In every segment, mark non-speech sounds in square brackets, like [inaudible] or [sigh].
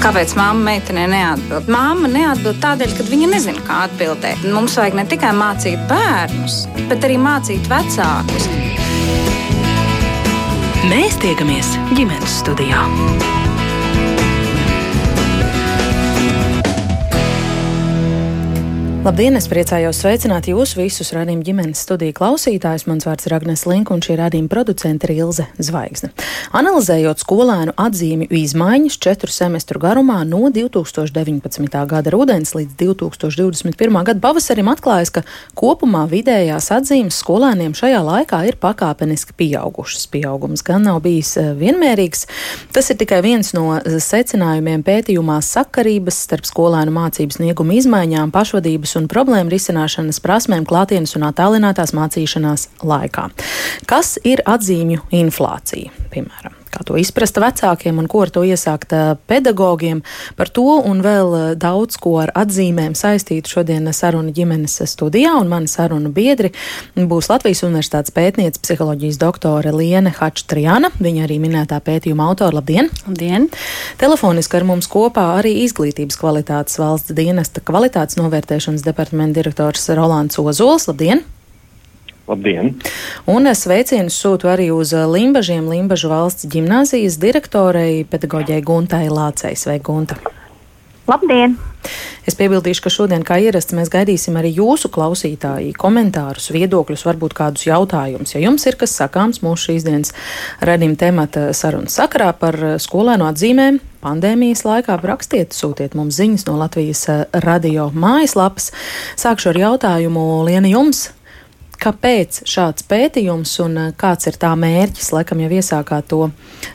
Kāpēc mamma meitenei neatbild? Māma neatbild tādēļ, ka viņa nezina, kā atbildēt. Mums vajag ne tikai mācīt bērnus, bet arī mācīt vecākus. Mēs tiekamies ģimenes studijā. Labdien, es priecājos sveicināt jūs visus radījuma ģimenes studiju klausītājus. Mans vārds ir Agnēs Linka un šī radījuma producente ir Ilze Zvaigzne. Analizējot skolēnu atzīmju izmaiņas četru semestru garumā no 2019. gada rudens līdz 2021. gada pavasarim atklājas, ka kopumā vidējās atzīmes skolēniem šajā laikā ir pakāpeniski pieaugušas. Pieaugums gan nav bijis eh, vienmērīgs. Tas ir tikai viens no secinājumiem pētījumā sakarības starp skolēnu mācības snieguma izmaiņām pašvadības sadarbības un problēmu risināšanas prasmēm klātienes un attālinātās mācīšanās laikā. Kas ir atzīmju inflācija, piemēram? Kā to izprast vecākiem un ko ar to iesākt pedagogiem. Par to un vēl daudz ko ar atzīmēm saistītu šodien saruna ģimenes studijā, un mani sarunu biedri būs Latvijas Universitātes pētniece psiholoģijas doktore Liene Hačtriana, viņa arī minētā pētījuma autora. Labdien! Labdien! Telefoniski ar mums kopā arī izglītības kvalitātes valsts dienesta kvalitātes novērtēšanas departamenta direktors Rolands Ozols. Labdien! Labdien! Un sveicienus sūtu arī uz Limbažiem, Limbažu valsts ģimnāzijas direktorei, pedagoģei Guntai Lācei. Sveika, Gunta! Labdien! Es piebildīšu, ka šodien, kā ierasts, mēs gaidīsim arī jūsu klausītāju komentārus, viedokļus, varbūt kādus jautājumus. Ja jums ir kas sakāms mūsu šīs dienas redzījuma temata sarunas sakarā par skolēnu atzīmēm, pandēmijas laikā rakstiet, sūtiet mums ziņas no Latvijas radio mājaslapas. Sākšu ar jautājumu Liena jums. Kāpēc šāds pētījums un eh, kāds ir tā mērķis? Laikam jau iesākāt to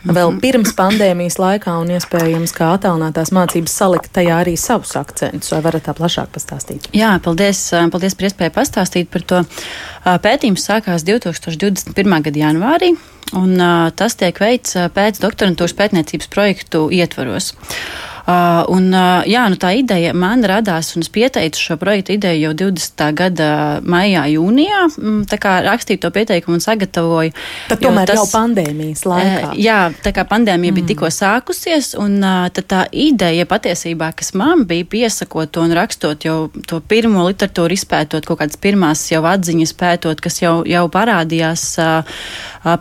vēl mhm. pirms pandēmijas laikā un iespējams, kā attālinātās mācības salikt tajā arī savus akcentus. Vai varat tā plašāk pastāstīt? Jā, paldies, eh, paldies par iespēju pastāstīt par to. Eh, pētījums sākās 2021. gada janvārī. Un, uh, tas tiek veikts pēc doktorantūras pētniecības projektu ietvaros. Uh, un, uh, jā, nu, tā ideja man radās, un es pieteicu šo projektu ideju jau 20. gada maijā, jūnijā. Mm, tā kā rakstīju to pieteikumu un sagatavoju. Tad tomēr tas, jau pandēmijas laikā. Uh, jā, tā kā pandēmija mm. bija tikko sākusies, un uh, tā ideja patiesībā, kas man bija piesakot to un rakstot jau to pirmo literatūru, izpētot kaut kādas pirmās jau atziņas, pētot, kas jau, jau parādījās uh,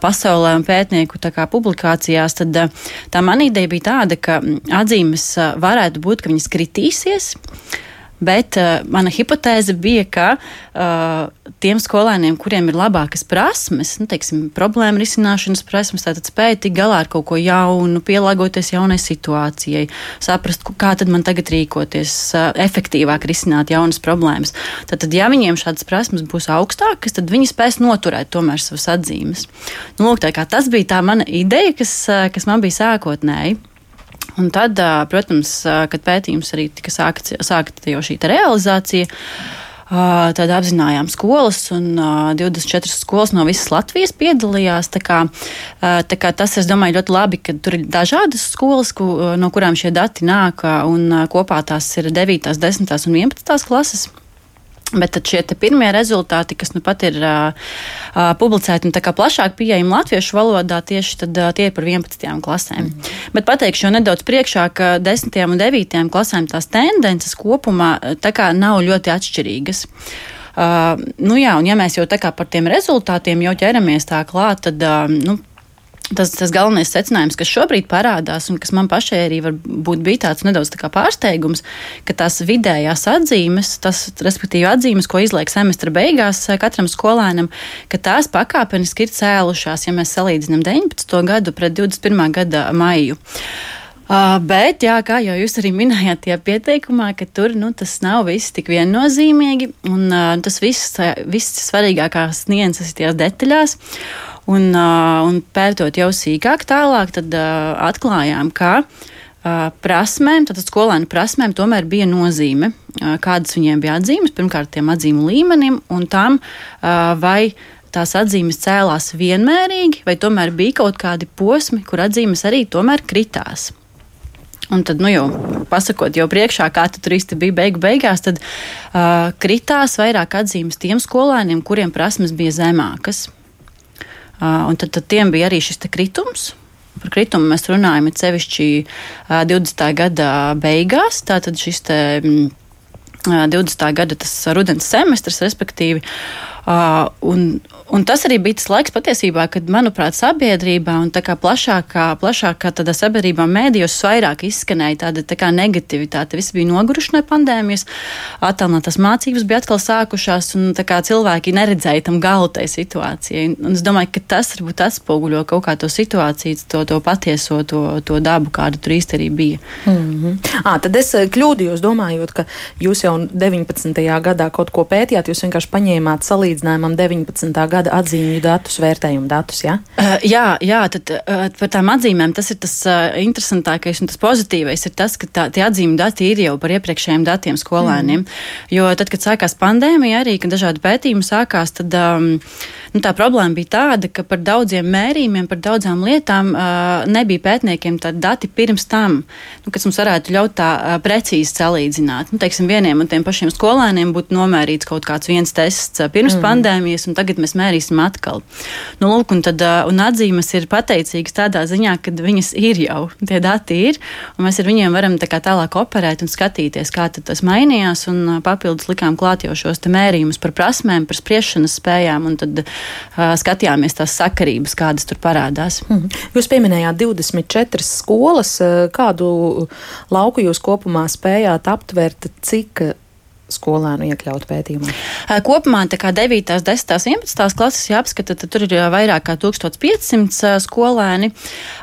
pasaulē un pētnieku publikācijās, tad uh, tā man ideja bija tāda, ka atzīmes varētu būt, ka viņas kritīsies. Bet uh, mana hipotēze bija, ka uh, tiem skolēniem, kuriem ir labākas prasmes, nu, teiksim, problēmu risināšanas prasmes, tātad spēja tikt galā ar kaut ko jaunu, pielāgoties jaunai situācijai, saprast, kā tad man tagad rīkoties, uh, efektīvāk risināt jaunas problēmas. Tātad, ja viņiem šādas prasmes būs augstākas, tad viņi spēs noturēt tomēr savas atzīmes. Nu, lūk, tā kā tas bija tā mana ideja, kas, uh, kas man bija sākotnēji. Un tad, protams, kad pētījums arī tika sākts, sākta jau šī realizācija. Tad apzinājām skolas, un 24 skolas no visas Latvijas piedalījās. Tā kā, tā kā tas, es domāju, ļoti labi, ka tur ir dažādas skolas, no kurām šie dati nāk, un kopā tās ir 9, 10 un 11 klases. Bet šie pirmie rezultāti, kas nu pat ir uh, publicēti un plašāk pieejami latviešu valodā, tieši tad, uh, tie ir par 11. klasēm. Mm. Bet pateikšu nedaudz priekšā, ka 10. un 9. klasēm tās tendences kopumā nav ļoti atšķirīgas. Uh, nu jā, un ja mēs jau tā kā par tiem rezultātiem jau ķeramies tā klāt, tad uh, nu, Tas, tas galvenais secinājums, kas šobrīd parādās, un kas man pašai arī varbūt bija tāds nedaudz tā pārsteigums, ka tās vidējās atzīmes, tas, respektīvi atzīmes, ko izliek semestra beigās eh, katram skolēnam, ka tās pakāpeniski ir cēlušās, ja mēs salīdzinām 19. gadu pret 21. gada maiju. Uh, bet, jā, kā jau jūs arī minējāt, tajā pieteikumā, ka tur nu, tas nav viss tik viennozīmīgi, un uh, tas viss, viss svarīgākās nianses ir tajās detaļās. Uh, un pētot jau sīkāk tālāk, atklājām, ka prasmēm, tātad skolēnu prasmēm, tomēr bija nozīme, kādas viņiem bija atzīmes, pirmkārt, tiem atzīmu līmenim un tam, vai tās atzīmes cēlās vienmērīgi, vai tomēr bija kaut kādi posmi, kur atzīmes arī tomēr kritās. Un tad, nu, jau pasakot, jau priekšā, kā tur īsti bija beigu beigās, tad uh, kritās vairāk atzīmes tiem skolēniem, kuriem prasmes bija zemākas. Uh, un tad, tad tiem bija arī šis kritums. par kritumu mēs runājam sevišķi 20. gada beigās. Tātad šis te 20. gada tas rudens semestrs, respektīvi. Uh, un, Un tas arī bija tas laiks patiesībā, kad, manuprāt, sabiedrībā un tā kā plašākā, plašākā tādā sabiedrībā mēdījos vairāk izskanēja tāda tā kā negativitāte. Visi bija noguruši no pandēmijas, attālinātās mācības bija atkal sākušās, un tā kā cilvēki neredzēja tam galu tai situācijai. Un es domāju, ka tas varbūt atspoguļo kaut kā to situāciju, to, to patieso, to, to dabu, kāda tur arī bija. Mm -hmm. à, tad es eh, kļūdījos domājot, ka jūs jau 19. gadā kaut ko pētījāt, jūs vienkārši paņēmāt salīdzinājumam 19. gada atzīmju datus, vērtējumu datus. Ja? Uh, jā, jā tad, uh, par tām atzīmēm tas ir tas uh, interesantākais un tas pozitīvais ir tas, ka tā, tie atzīmju dati ir jau par iepriekšējiem datiem skolēniem. Mm. Jo tad, kad sākās pandēmija, arī kad dažādi pētījumi sākās, tad um, nu, tā problēma bija tāda, ka par daudziem mērījumiem, par daudzām lietām uh, nebija pētniekiem tādi dati pirms tam, nu, kas mums varētu ļaut tā uh, precīzi salīdzināt. Nu, teiksim, vieniem un tiem pašiem skolēniem būtu nomērīts kaut kāds viens tests pirms mm. Pandēmijas, un tagad mēs mērīsim atkal. Nu, lūk, un, tad, un atzīmes ir pateicīgas tādā ziņā, ka viņas ir jau, tie dati ir, un mēs ar viņiem varam tā tālāk operēt un skatīties, kā tas mainījās, un papildus likām klāt jau šos mērījumus par prasmēm, par spriešanas spējām, un tad uh, skatījāmies tās sakarības, kādas tur parādās. Mm. Jūs pieminējāt 24 skolas, kādu lauku jūs kopumā spējāt aptvert, cik skolēnu iekļaut pētījumā? Kopumā tā kā 9, 10, 11 klases jāapskata, tad tur ir vairāk kā 1500 skolēni.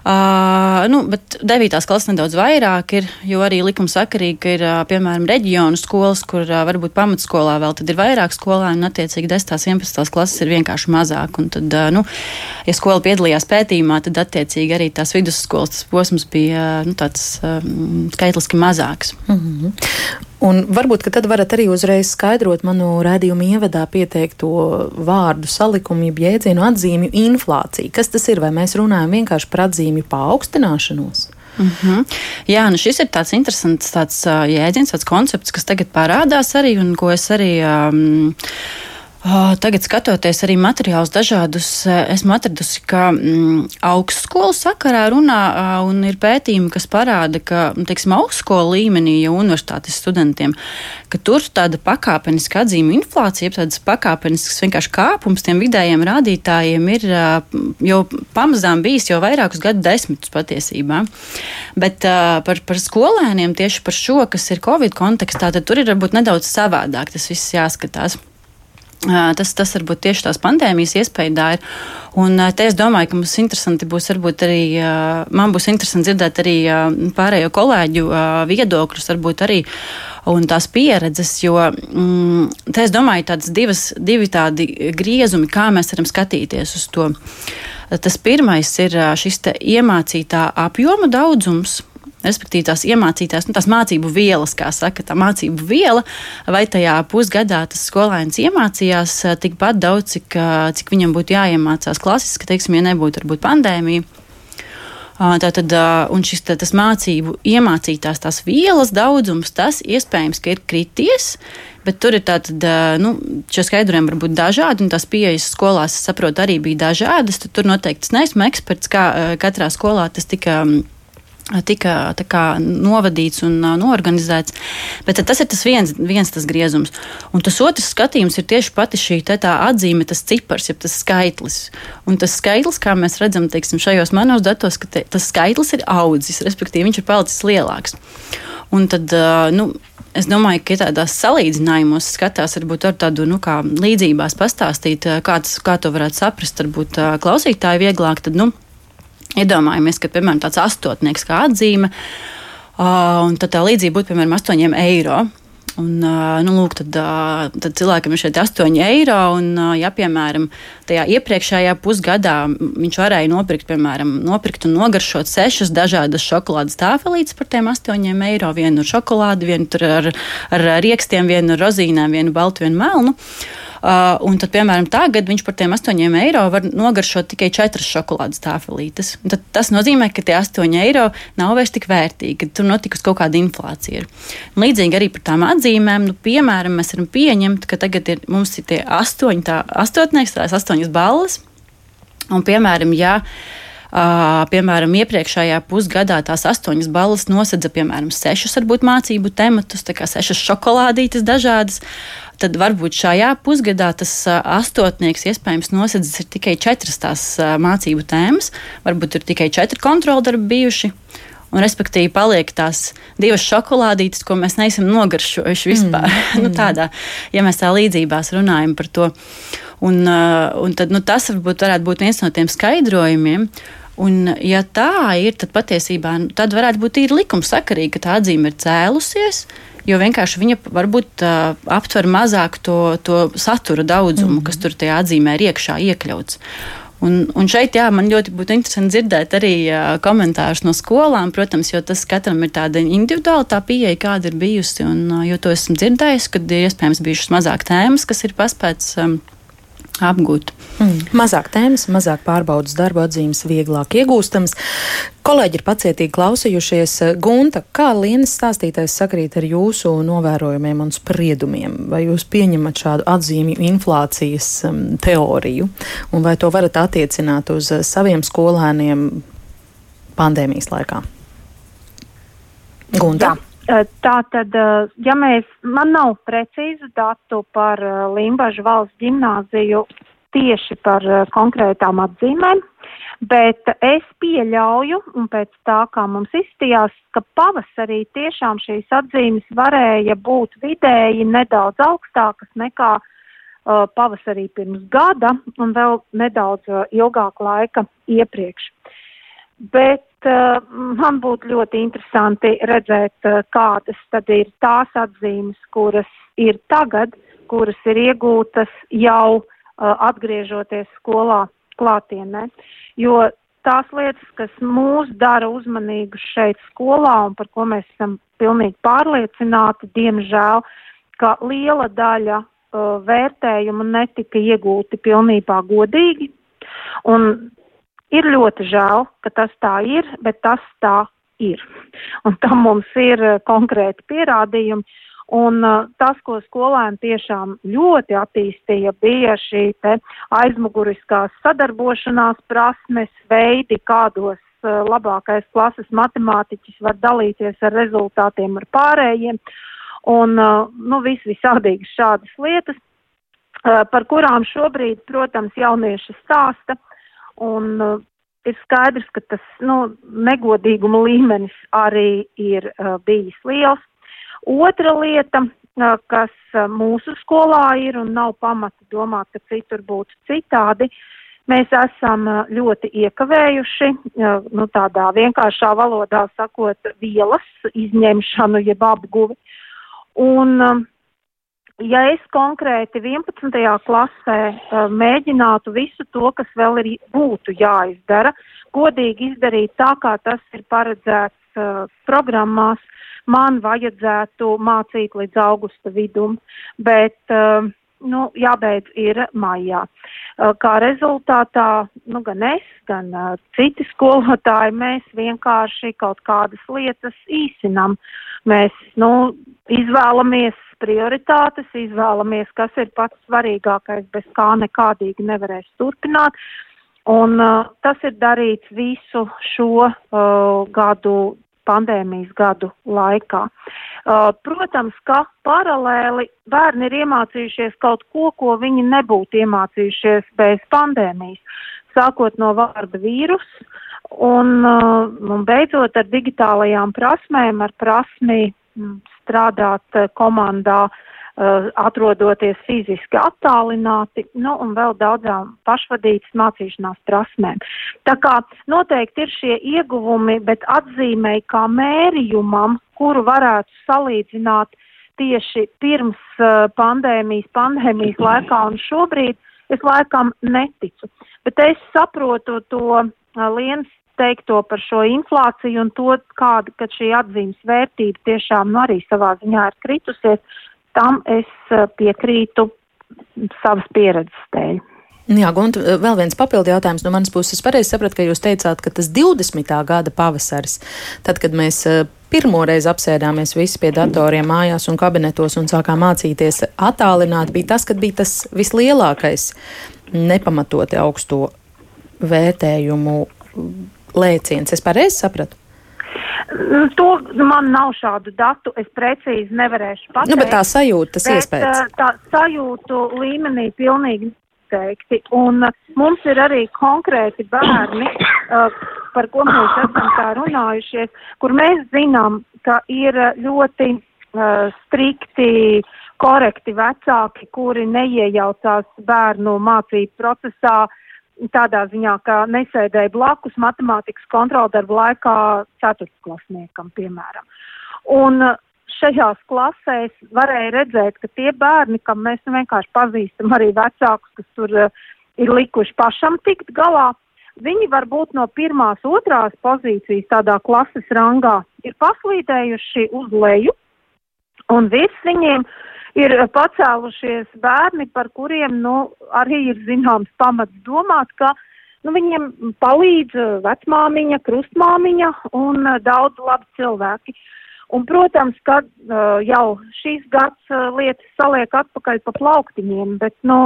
Uh, nu, bet 9. klases nedaudz vairāk ir, jo arī likumsakarīgi, ka ir piemēram reģionu skolas, kur varbūt pamatskolā vēl tad ir vairāk skolēnu, un attiecīgi 10. 11. klases ir vienkārši mazāk. Un tad, nu, ja skola piedalījās pētījumā, tad attiecīgi arī tās vidusskolas tas posms bija nu, tāds um, skaitliski mazāks. Mm -hmm. Un varbūt tad varat arī uzreiz skaidrot manu redzējumu ievadā pieteikto vārdu salikumu, jēdzienu atzīmju inflācija. Kas tas ir? Vai mēs runājam vienkārši par atzīmju paaugstināšanos? Mm -hmm. Jā, nu šis ir tāds interesants tāds, jēdziens, tāds koncepts, kas tagad parādās arī un ko es arī. Um, Tagad, skatoties arī materiālus dažādus, esmu atradusi, ka mm, augstskolu sakarā runā un ir pētījumi, kas parāda, ka, nu, teiksim, augstskolu līmenī jau universitātes studentiem, ka tur tāda pakāpeniska atzīme inflācija, tāds pakāpenisks vienkārši kāpums tiem vidējiem rādītājiem ir jau pamazām bijis jau vairākus gadu desmitus patiesībā. Bet par, par skolēniem tieši par šo, kas ir Covid kontekstā, tad tur ir varbūt nedaudz savādāk tas viss jāskatās. Tas, tas varbūt tieši tās pandēmijas iespējā ir. Un te es domāju, ka mums interesanti būs arī, man būs interesanti dzirdēt arī pārējo kolēģu viedokļus, varbūt arī un tās pieredzes, jo mm, te es domāju, tādas divas, divi tādi griezumi, kā mēs varam skatīties uz to. Tas pirmais ir šis iemācītā apjoma daudzums, respektīvi tās iemācītās, nu, tās mācību vielas, kā saka, tā mācību viela, vai tajā pusgadā tas skolēns iemācījās eh, tikpat daudz, cik, eh, cik viņam būtu jāiemācās klasiski, teiksim, ja nebūtu varbūt pandēmija. Tātad, un šis tā, mācību iemācītās tās vielas daudzums, tas iespējams, ka ir krities, bet tur ir tātad, nu, šie skaidrojumi var būt dažādi, un tās pieejas skolās, saprotu, arī bija dažādas. Tur noteikti es neesmu eksperts, kā katrā skolā tas tika tika kā, novadīts un uh, norganizēts. Bet tas ir tas viens, viens tas griezums. Un tas otrs skatījums ir tieši pati šī atzīme, tas cipars, jeb tas skaitlis. Un tas skaitlis, kā mēs redzam teiksim, šajos manos datos, ka te, tas skaitlis ir audzis, respektīvi viņš ir palicis lielāks. Un tad, uh, nu, Es domāju, ka tādās salīdzinājumos skatās, varbūt ar tādu nu, līdzībās pastāstīt, kā, tas, kā to varētu saprast, varbūt klausītāji vieglāk. Tad, nu, Iedomājamies, ka, piemēram, tāds astotnieks kā atzīme, un tad tā līdzība būtu, piemēram, 8 eiro. Un, nu, lūk, tad, tad cilvēkam ir šeit 8 eiro. Un, ja, piemēram, tajā iepriekšējā pusgadā viņš varēja nopirkt, piemēram, nopirkt un nogaršot sešas dažādas šokolādes tāfelītes par tiem 8 eiro. Vienu ar šokolādi, vienu ar, ar riekstiem, vienu ar rozīnēm, vienu baltu, vienu melnu. Uh, un tad, piemēram, tagad viņš par tiem 8 eiro var nogaršot tikai 4 šokolādes tāfelītes. Tad tas nozīmē, ka tie 8 eiro nav vairs tik vērtīgi, ka tur notikusi kaut kāda inflācija. Un līdzīgi arī par tām atzīmēm, nu, piemēram, mēs varam pieņemt, ka tagad ir, mums ir tie 8, tā, astotnieks, tās 8 balvas. Un, piemēram, ja Uh, piemēram, iepriekšējā pusgadā tās astoņas balvas nosedza, piemēram, sešus varbūt mācību tematus, tā kā sešas šokolādītes dažādas. Tad varbūt šajā pusgadā tas uh, astotnieks iespējams nosedzis tikai četras tās uh, mācību tēmas, varbūt ir tikai četri kontroldarbi bijuši. Un, respektīvi, paliek tās divas šokolādītes, ko mēs neesam nogaršojuši vispār. Mm. [laughs] nu, tādā, ja mēs tā līdzībās runājam par to. Un, un tad, nu, tas varbūt varētu būt viens no tiem skaidrojumiem. Un, ja tā ir, tad patiesībā nu, tad varētu būt īri likumsakarīgi, ka tā atzīme ir cēlusies. Jo vienkārši viņa varbūt uh, aptver mazāk to, to satura daudzumu, mm. kas tur tajā atzīmē ir iekšā iekļauts. Un, un šeit jā, man ļoti būtu interesanti dzirdēt arī uh, komentārus no skolām, protams, jo tas katram ir tāda individuāla tā pieeja, kāda ir bijusi. Un, uh, jo to esmu dzirdējis, kad ir iespējams bijušas mazāk tēmas, kas ir paspēts. Um, apgūt. Mm. Mazāk tēmas, mazāk pārbaudas darba atzīmes, vieglāk iegūstams. Kolēģi ir pacietīgi klausījušies. Gunta, kā Lienas stāstītais sakrīt ar jūsu novērojumiem un spriedumiem? Vai jūs pieņemat šādu atzīmju inflācijas um, teoriju? Un vai to varat attiecināt uz uh, saviem skolēniem pandēmijas laikā? Gunta. Jā. Tā tad, ja mēs, man nav precīzu datu par Limbažu valsts gimnāziju tieši par konkrētām atzīmēm, bet es pieļauju, un pēc tā, kā mums izstījās, ka pavasarī tiešām šīs atzīmes varēja būt vidēji nedaudz augstākas nekā uh, pavasarī pirms gada un vēl nedaudz uh, ilgāku laika iepriekš. Bet man būtu ļoti interesanti redzēt, uh, kādas tad ir tās atzīmes, kuras ir tagad, kuras ir iegūtas jau uh, atgriežoties skolā klātienē. Jo tās lietas, kas mūs dara uzmanīgus šeit skolā un par ko mēs esam pilnīgi pārliecināti, diemžēl, ka liela daļa uh, vērtējumu netika iegūti pilnībā godīgi. Un Ir ļoti žēl, ka tas tā ir, bet tas tā ir. Un tam mums ir eh, konkrēti pierādījumi. Un uh, tas, ko skolēni tiešām ļoti attīstīja, bija šī aizmuguriskās sadarbošanās prasmes, veidi, kādos uh, labākais klases matemātiķis var dalīties ar rezultātiem ar pārējiem. Un, uh, nu, vis visādīgas šādas lietas, par kurām šobrīd, protams, jaunieši stāsta. Un uh, ir skaidrs, ka tas nu, negodīguma līmenis arī ir uh, bijis liels. Otra lieta, uh, kas uh, mūsu skolā ir un nav pamata domāt, ka citur būtu citādi, mēs esam uh, ļoti iekavējuši, uh, nu, tādā vienkāršā valodā sakot, vielas izņemšanu jeb apguvi. Un, uh, ja es konkrēti 11. klasē uh, mēģinātu visu to, kas vēl ir būtu jāizdara, godīgi izdarīt tā, kā tas ir paredzēts uh, programmās, man vajadzētu mācīt līdz augusta vidum, bet uh, nu, jābeidz ir maijā. Kā rezultātā, nu, gan es, gan uh, citi skolotāji, mēs vienkārši kaut kādas lietas īsinam. Mēs, nu, izvēlamies prioritātes, izvēlamies, kas ir pats svarīgākais, bez kā nekādīgi nevarēs turpināt. Un uh, tas ir darīts visu šo uh, gadu, pandēmijas gadu laikā. Uh, protams, ka paralēli bērni ir iemācījušies kaut ko, ko viņi nebūtu iemācījušies bez pandēmijas, sākot no vārda vīrus un, uh, un beidzot ar digitālajām prasmēm, ar prasmi strādāt eh, komandā, eh, atrodoties fiziski attālināti, nu, un vēl daudzām pašvadītas mācīšanās prasmēm. Tā kā noteikti ir šie ieguvumi, bet atzīmēji kā mērījumam, kuru varētu salīdzināt tieši pirms uh, pandēmijas, pandēmijas laikā un šobrīd, es laikam neticu. Bet es saprotu to Lienas teikto par šo inflāciju un to, kāda, ka šī atzīmes vērtība tiešām nu, arī savā ziņā ir kritusies, tam es eh, piekrītu savas pieredzes dēļ. Jā, Gunta, vēl viens papildu jautājums no manas puses. Es pareizi sapratu, ka jūs teicāt, ka tas 20. gada pavasaris, tad, kad mēs eh, pirmoreiz apsēdāmies visi pie datoriem mājās un kabinetos un sākām mācīties attālināt, bija tas, kad bija tas vislielākais nepamatoti augsto vērtējumu lēciens. Es pareizi sapratu? Nu, to man nav šādu datu, es precīzi nevarēšu pateikt. Nu, bet tā sajūta, tas iespējas. Tā sajūtu līmenī pilnīgi noteikti. Un uh, mums ir arī konkrēti bērni, uh, par ko mēs esam tā runājušies, kur mēs zinām, ka ir ļoti uh, strikti, korekti vecāki, kuri neiejaucās bērnu mācību procesā tādā ziņā, ka nesēdēja blakus matemātikas kontroldarbu laikā ceturtklasniekam, piemēram. Un uh, šajās klasēs varēja redzēt, ka tie bērni, kam mēs vienkārši pazīstam arī vecākus, kas tur uh, ir likuši pašam tikt galā, viņi varbūt no pirmās, otrās pozīcijas tādā klases rangā ir paslīdējuši uz leju, un virs viņiem ir pacēlušies bērni, par kuriem, nu, arī ir zināms pamats domāt, ka, nu, viņiem palīdz vecmāmiņa, krustmāmiņa un daudz labi cilvēki. Un, protams, ka uh, jau šīs gads uh, lietas saliek atpakaļ pa plauktiņiem, bet nu,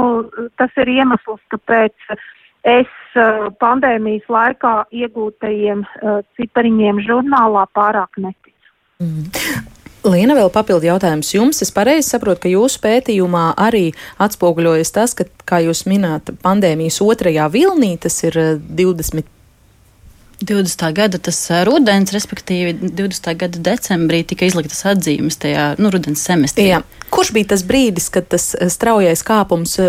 tas ir iemesls, kāpēc es uh, pandēmijas laikā iegūtajiem uh, cipariņiem žurnālā pārāk neticu. Mm. Liena, vēl papildu jautājums jums. Es pareizi saprotu, ka jūsu pētījumā arī atspoguļojas tas, ka, kā jūs minējāt, pandēmijas otrajā vilnī, tas ir 20 uh, 20. gada tas rudens, respektīvi 20. gada decembrī tika izliktas atzīmes tajā nu, rudens semestrī. Jā. Kurš bija tas brīdis, kad tas straujais kāpums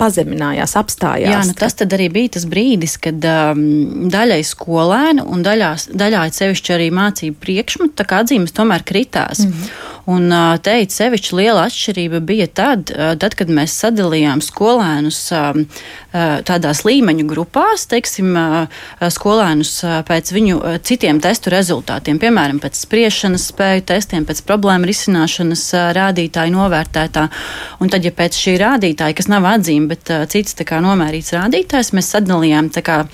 pazeminājās, apstājās. Jā, nu tas tad arī bija tas brīdis, kad um, daļai skolēnu un daļās, daļā sevišķi arī mācību priekšmetu atzīmes tomēr kritās. Mm -hmm. Un teikt, sevišķi liela atšķirība bija tad, tad kad mēs sadalījām skolēnus tādās līmeņu grupās, teiksim, skolēnus pēc viņu citiem testu rezultātiem, piemēram, pēc spriešanas spēju testiem, pēc problēmu risināšanas rādītāju novērtētā. Un tad, ja pēc šī rādītāja, kas nav atzīme, bet cits tā kā nomērīts rādītājs, mēs sadalījām kā,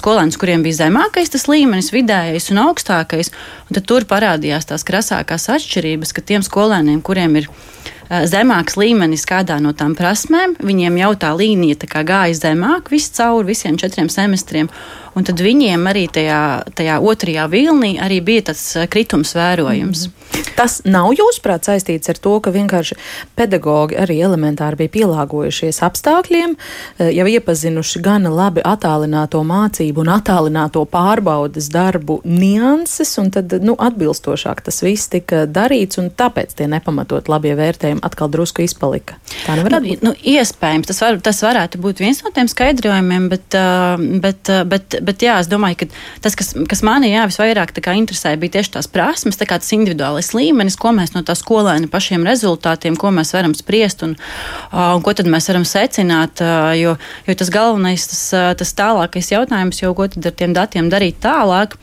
skolēnus, kuriem bija zemākais tas līmenis, vidējais un augstākais, un tad tur parādījās tās krasākās atšķirības, ka tiem skolēniem, kuriem ir uh, zemāks līmenis kādā no tām prasmēm, viņiem jau tā līnija tā gāja zemāk, viss cauri visiem četriem semestriem. Un tad viņiem arī tajā, tajā otrajā vilnī arī bija tas eh, kritums vērojams. Mm. Tas nav jūsuprāt saistīts ar to, ka vienkārši pedagogi arī elementāri bija pielāgojušies apstākļiem, eh, jau iepazinuši gana labi attālināto mācību un attālināto pārbaudas darbu nianses, un tad nu, atbilstošāk tas viss tika darīts, un tāpēc tie nepamatot labie vērtējumi atkal drusku izpalika. Tā nevar būt. Nu, nu, iespējams, tas, var, tas varētu būt viens no tiem skaidrojumiem, bet, bet, bet, bet jā, es domāju, ka tas, kas, kas manī jā, visvairāk interesēja, bija tieši tās prasmes, tā tas individuālais līmenis, ko mēs no tā skolēna pašiem rezultātiem, ko mēs varam spriest un, un ko tad mēs varam secināt. Jo, jo tas galvenais, tas, tas tālākais jautājums, jau ko tad ar tiem datiem darīt tālāk.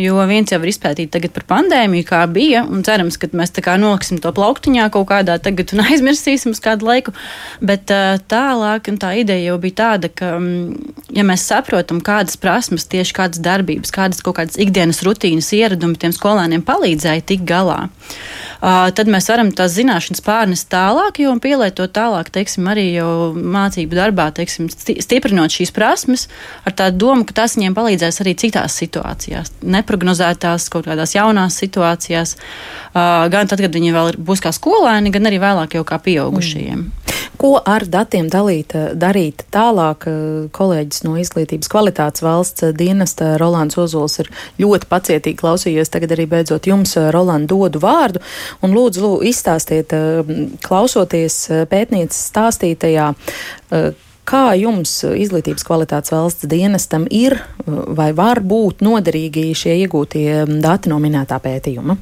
Jo viens jau ir izpētīt tagad par pandēmiju, kā bija, un cerams, ka mēs tā kā noliksim to plauktiņā kaut kādā tagad un [laughs] aizmirsīsim uz kādu laiku. Bet uh, tālāk, tā ideja jau bija tāda, ka, um, ja mēs saprotam, kādas prasmes, tieši kādas darbības, kādas kaut kādas ikdienas rutīnas ieradumi tiem skolēniem palīdzēja tikt galā, tad mēs varam tās zināšanas pārnest tālāk, jo pielietot tālāk, teiksim, arī mācību darbā, teiksim, stiprinot šīs prasmes ar tādu domu, ka tas viņiem palīdzēs arī citās situācijās. Ne neprognozētās, kaut kādās jaunās situācijās, gan tad, kad viņi vēl būs kā skolēni, gan arī vēlāk jau kā pieaugušajiem. Mm. Ko ar datiem dalīt, darīt tālāk? Kolēģis no Izglītības kvalitātes valsts dienesta Rolands Ozols ir ļoti pacietīgi klausījies. Tagad arī beidzot jums, Roland, dodu vārdu. Un lūdzu, lūdzu izstāstiet, klausoties pētnieces stāstītajā, Kā jums izglītības kvalitātes valsts dienestam ir vai var būt noderīgi šie iegūtie dati no minētā pētījuma?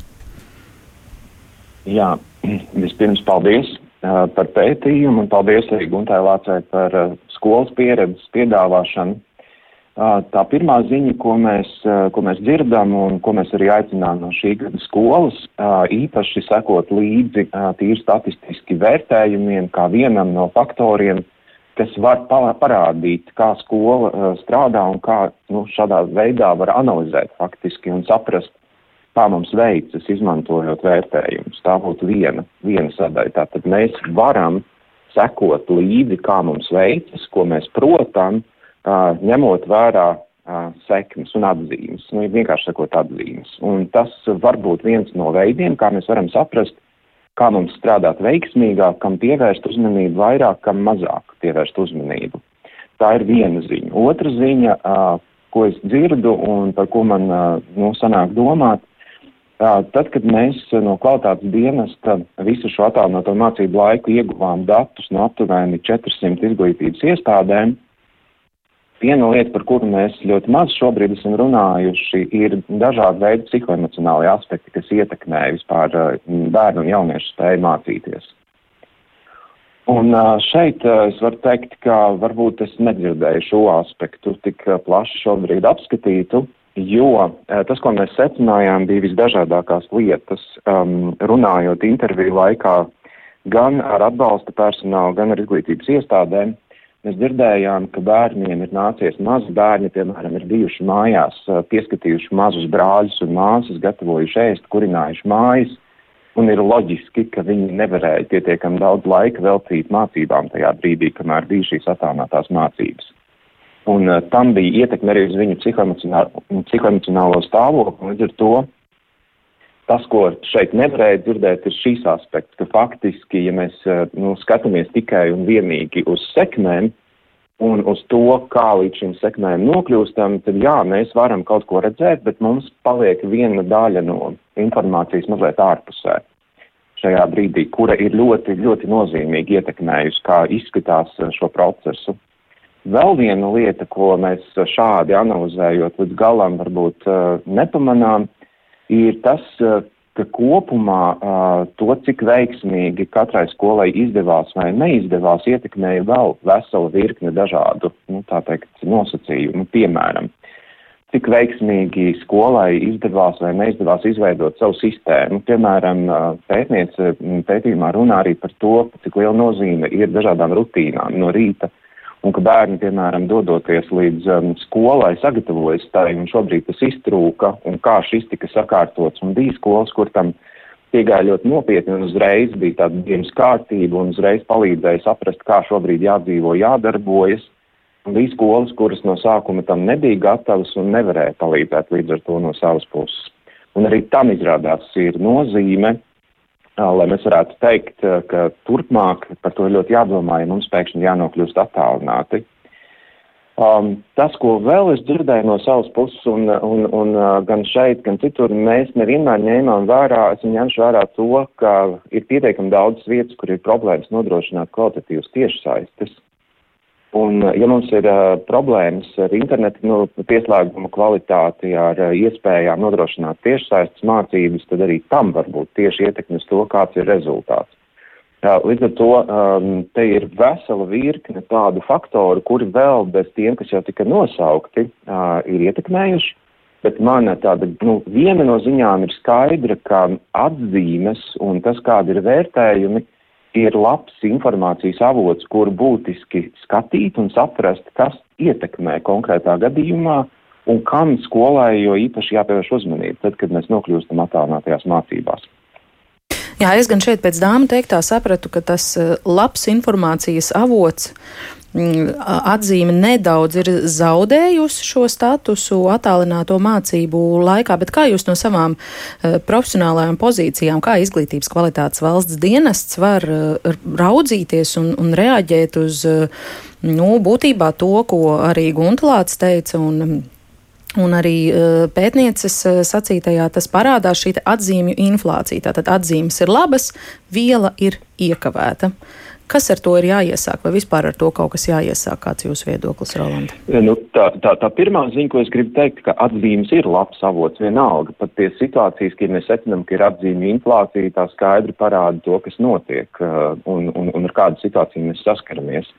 Jā, [clears throat] vispirms paldies par pētījumu un paldies arī Guntai Lācei par skolas pieredzes piedāvāšanu. Tā pirmā ziņa, ko mēs, ko mēs dzirdam un ko mēs arī aicinām no šī gada skolas, īpaši sekot līdzi tīri statistiski vērtējumiem, kā vienam no faktoriem, kas var parādīt, kā skola strādā un kā nu, šādā veidā var analizēt faktiski un saprast, kā mums veicas, izmantojot vērtējumus. Tā būtu viena, viena sadaļa. Tātad mēs varam sekot līdzi, kā mums veicas, ko mēs protam, ņemot vērā sekmes un atzīmes, nu, vienkārši sakot atzīmes. Un tas var būt viens no veidiem, kā mēs varam saprast, kā mums strādāt veiksmīgāk, kam pievērst uzmanību vairāk, kam mazāk pievērst uzmanību. Tā ir viena ziņa. Otra ziņa, ko es dzirdu un par ko man nu, sanāk domāt, tad, kad mēs no kvalitātes dienesta visu šo attālināto mācību laiku ieguvām datus no aptuveni 400 izglītības iestādēm, Viena lieta, par kuru mēs ļoti maz šobrīd esam runājuši, ir dažādi veidi psihoemocionāli aspekti, kas ietekmē vispār bērnu un jauniešu spēju mācīties. Un šeit es varu teikt, ka varbūt es nedzirdēju šo aspektu tik plaši šobrīd apskatītu, jo tas, ko mēs secinājām, bija visdažādākās lietas, um, runājot interviju laikā gan ar atbalsta personālu, gan ar izglītības iestādēm. Mēs dzirdējām, ka bērniem ir nācies mazi bērni, piemēram, ir bijuši mājās, pieskatījuši mazus brāļus un māsas, gatavojuši ēst, kurinājuši mājas, un ir loģiski, ka viņi nevarēja pietiekami daudz laika veltīt mācībām tajā brīdī, kamēr bija šīs attālinātās mācības. Un uh, tam bija ietekme arī uz viņu psihoemocionālo stāvokli, līdz ar to tas, ko šeit nevarēja dzirdēt, ir šīs aspekts, ka faktiski, ja mēs eh, nu, skatāmies tikai un vienīgi uz sekmēm un uz to, kā līdz šīm sekmēm nokļūstam, tad jā, mēs varam kaut ko redzēt, bet mums paliek viena daļa no informācijas mazliet ārpusē šajā brīdī, kura ir ļoti, ļoti nozīmīgi ietekmējusi, kā izskatās eh, šo procesu. Vēl viena lieta, ko mēs šādi analizējot līdz galam varbūt nepamanām, uh, ir tas, eh, ka kopumā uh, to, cik veiksmīgi katrai skolai izdevās vai neizdevās, ietekmēja vēl vesela virkne dažādu, nu, tā teikt, nosacījumu. Piemēram, cik veiksmīgi skolai izdevās vai neizdevās izveidot savu sistēmu. Piemēram, pētniece pētījumā runā arī par to, cik liela nozīme ir dažādām rutīnām no rīta un ka bērni, piemēram, dodoties līdz um, skolai, sagatavojas tai, un šobrīd tas iztrūka, un kā šis tika sakārtots, un bija skolas, kur tam piegāja ļoti nopietni, un uzreiz bija tāda dienas kārtība, un uzreiz palīdzēja saprast, kā šobrīd jādzīvo, jādarbojas. Un bija skolas, kuras no sākuma tam nebija gatavas un nevarēja palīdzēt līdz ar to no savas puses. Un arī tam izrādās ir nozīme, lai mēs varētu teikt, ka turpmāk par to ir ļoti jādomā, ja mums pēkšņi jānokļūst attālināti. Um, tas, ko vēl es dzirdēju no savas puses, un, un, un gan šeit, gan citur, mēs nevienmēr ņēmām vērā, esam ņēmuši vērā to, ka ir pietiekami daudz vietas, kur ir problēmas nodrošināt kvalitatīvas tiešsaistes. Un, ja mums ir uh, problēmas ar internetu nu, pieslēgumu kvalitāti, ar uh, iespējām nodrošināt tiešsaistes mācības, tad arī tam var būt tieši ietekmes to, kāds ir rezultāts. Uh, līdz ar to um, te ir vesela virkne tādu faktoru, kuri vēl bez tiem, kas jau tika nosaukti, uh, ir ietekmējuši. Bet mana tāda, nu, viena no ziņām ir skaidra, ka atzīmes un tas, kādi ir vērtējumi, ir labs informācijas avots, kur būtiski skatīt un saprast, kas ietekmē konkrētā gadījumā un kam skolai jo īpaši jāpievērš uzmanība, tad, kad mēs nokļūstam attālinātajās mācībās. Jā, es gan šeit pēc dāmas teiktā sapratu, ka tas eh, labs informācijas avots atzīme nedaudz ir zaudējusi šo statusu attālināto mācību laikā, bet kā jūs no savām uh, profesionālajām pozīcijām, kā izglītības kvalitātes valsts dienests var uh, raudzīties un, un reaģēt uz, uh, nu, būtībā to, ko arī Guntlāts teica un Un arī pētnieces sacītajā tas parādās šī atzīmju inflācija. Tātad atzīmes ir labas, viela ir iekavēta. Kas ar to ir jāiesāk, vai vispār ar to kaut kas jāiesāk? Kāds ir jūsu viedoklis, Rolanda? Nu, tā, tā, tā pirmā ziņa, ko es gribu teikt, ka atzīmes ir labs avots vienalga. Pat tie situācijas, kad mēs secinām, ka ir atzīme inflācija, tā skaidri parāda to, kas notiek uh, un, un, un ar kādu situāciju mēs saskaramies.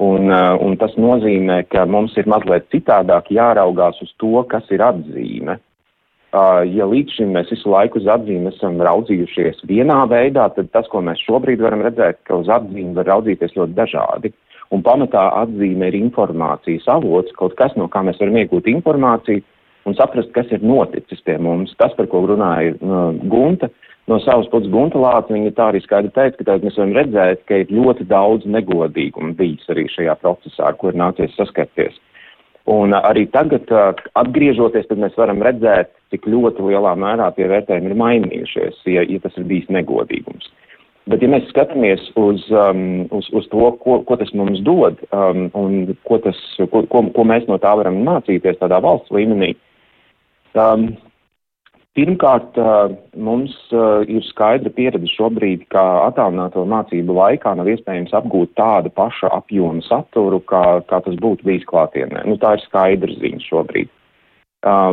Un, uh, un tas nozīmē, ka mums ir mazliet citādāk jāraugās uz to, kas ir atzīme. Uh, ja līdz šim mēs visu laiku uz atzīmi esam raudzījušies vienā veidā, tad tas, ko mēs šobrīd varam redzēt, ka uz atzīmi var raudzīties ļoti dažādi. Un pamatā atzīme ir informācijas avots, kaut kas, no kā mēs varam iegūt informāciju un saprast, kas ir noticis pie mums. Tas, par ko runāja uh, Gunta, no savas puses Gunta Lāca, viņa tā arī skaidri teica, ka mēs varam redzēt, ka ir ļoti daudz negodīgumu bijis arī šajā procesā, ar ko ir nācies saskarties. Un arī tagad, atgriežoties, tad mēs varam redzēt, cik ļoti lielā mērā tie vērtējumi ir mainījušies, ja, ja tas ir bijis negodīgums. Bet, ja mēs skatāmies uz, um, uz, uz to, ko, ko tas mums dod um, un ko, tas, ko, ko, ko mēs no tā varam mācīties tādā valsts līmenī, um, Pirmkārt, mums ir skaidra pieredze šobrīd, ka attālināto mācību laikā nav iespējams apgūt tādu pašu apjomu saturu, kā, kā tas būtu bijis klātienē. Nu, tā ir skaidra ziņa šobrīd.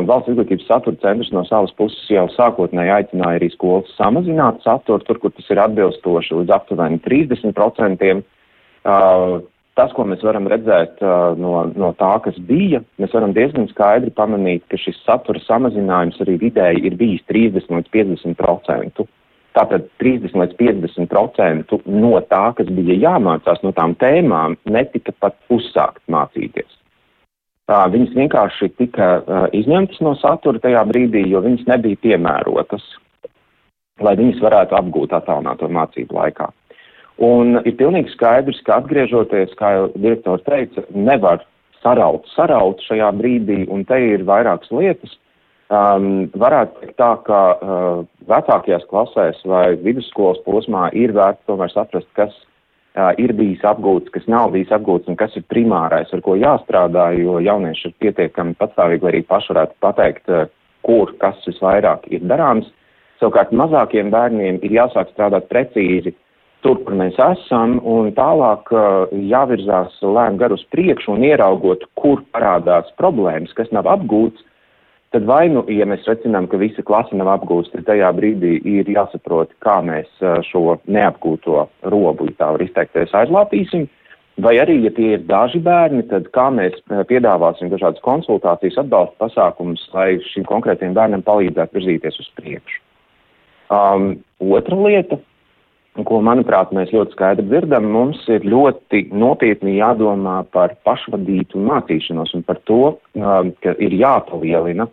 Valsts izglītības satura centrs no savas puses jau sākotnēji aicināja arī skolas samazināt saturu, tur, kur tas ir atbilstoši līdz aptuveni 30% tas, ko mēs varam redzēt no, no tā, kas bija, mēs varam diezgan skaidri pamanīt, ka šis satura samazinājums arī vidēji ir bijis 30 līdz 50 procentu. Tātad 30 līdz 50 procentu no tā, kas bija jāmācās, no tām tēmām, netika pat uzsākt mācīties. Uh, viņas vienkārši tika izņemtas no satura tajā brīdī, jo viņas nebija piemērotas, lai viņas varētu apgūt attālināto mācību laikā. Un ir pilnīgi skaidrs, ka atgriežoties, kā jau direktors teica, nevar saraut, saraut šajā brīdī, un te ir vairākas lietas. Um, varētu teikt tā, ka uh, vecākajās klasēs vai vidusskolas posmā ir vērts tomēr saprast, kas uh, ir bijis apgūts, kas nav bijis apgūts un kas ir primārais, ar ko jāstrādā, jo jaunieši ir pietiekami patstāvīgi, lai arī paši varētu pateikt, uh, kur kas visvairāk ir darāms. Savukārt mazākiem bērniem ir jāsāk strādāt precīzi tur, kur mēs esam, un tālāk uh, jāvirzās lēni gar uz priekšu un ieraugot, kur parādās problēmas, kas nav apgūts, tad vai nu, ja mēs secinām, ka visa klase nav apgūsta, tad tajā brīdī ir jāsaprot, kā mēs uh, šo neapgūto robu, ja tā var izteikties, aizlāpīsim. Vai arī, ja tie ir daži bērni, tad kā mēs uh, piedāvāsim dažādas konsultācijas, atbalsta pasākumus, lai šim konkrētiem bērnam palīdzētu virzīties uz priekšu. Um, otra lieta ko, manuprāt, mēs ļoti skaidri dzirdam, mums ir ļoti nopietni jādomā par pašvadītu mācīšanos un par to, um, ka ir jāpalielina uh,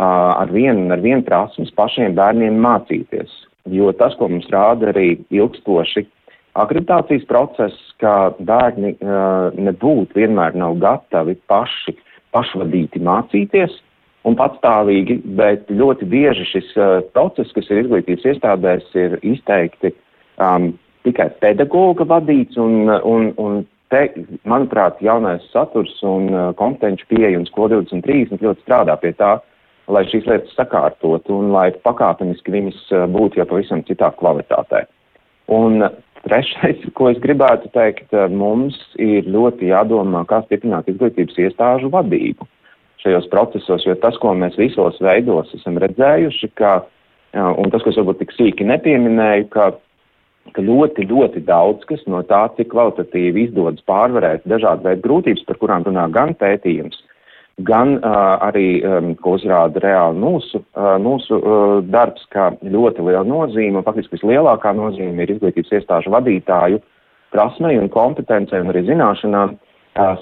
ar vienu ar vienu prasmes pašiem bērniem mācīties. Jo tas, ko mums rāda arī ilgstoši akreditācijas process, ka bērni uh, nebūtu vienmēr nav gatavi paši pašvadīti mācīties un patstāvīgi, bet ļoti bieži šis uh, process, kas ir izglītības iestādēs, ir izteikti um, tikai pedagoga vadīts, un, un, un te, manuprāt, jaunais saturs un uh, kompetenci pieeja un skolu 2030 ļoti strādā pie tā, lai šīs lietas sakārtot un lai pakāpeniski viņas uh, būtu jau pavisam citā kvalitātē. Un trešais, ko es gribētu teikt, uh, mums ir ļoti jādomā, kā stiprināt izglītības iestāžu vadību šajos procesos, jo tas, ko mēs visos veidos esam redzējuši, ka, uh, un tas, ko es varbūt tik sīki nepieminēju, ka ka ļoti, ļoti daudz kas no tā, cik kvalitatīvi izdodas pārvarēt dažādu veidu grūtības, par kurām runā gan pētījums, gan uh, arī, um, ko uzrāda reāli mūsu, uh, mūsu uh, darbs, kā ļoti liela nozīme, un faktiski vislielākā nozīme ir izglītības iestāžu vadītāju prasmei un kompetencei un arī zināšanām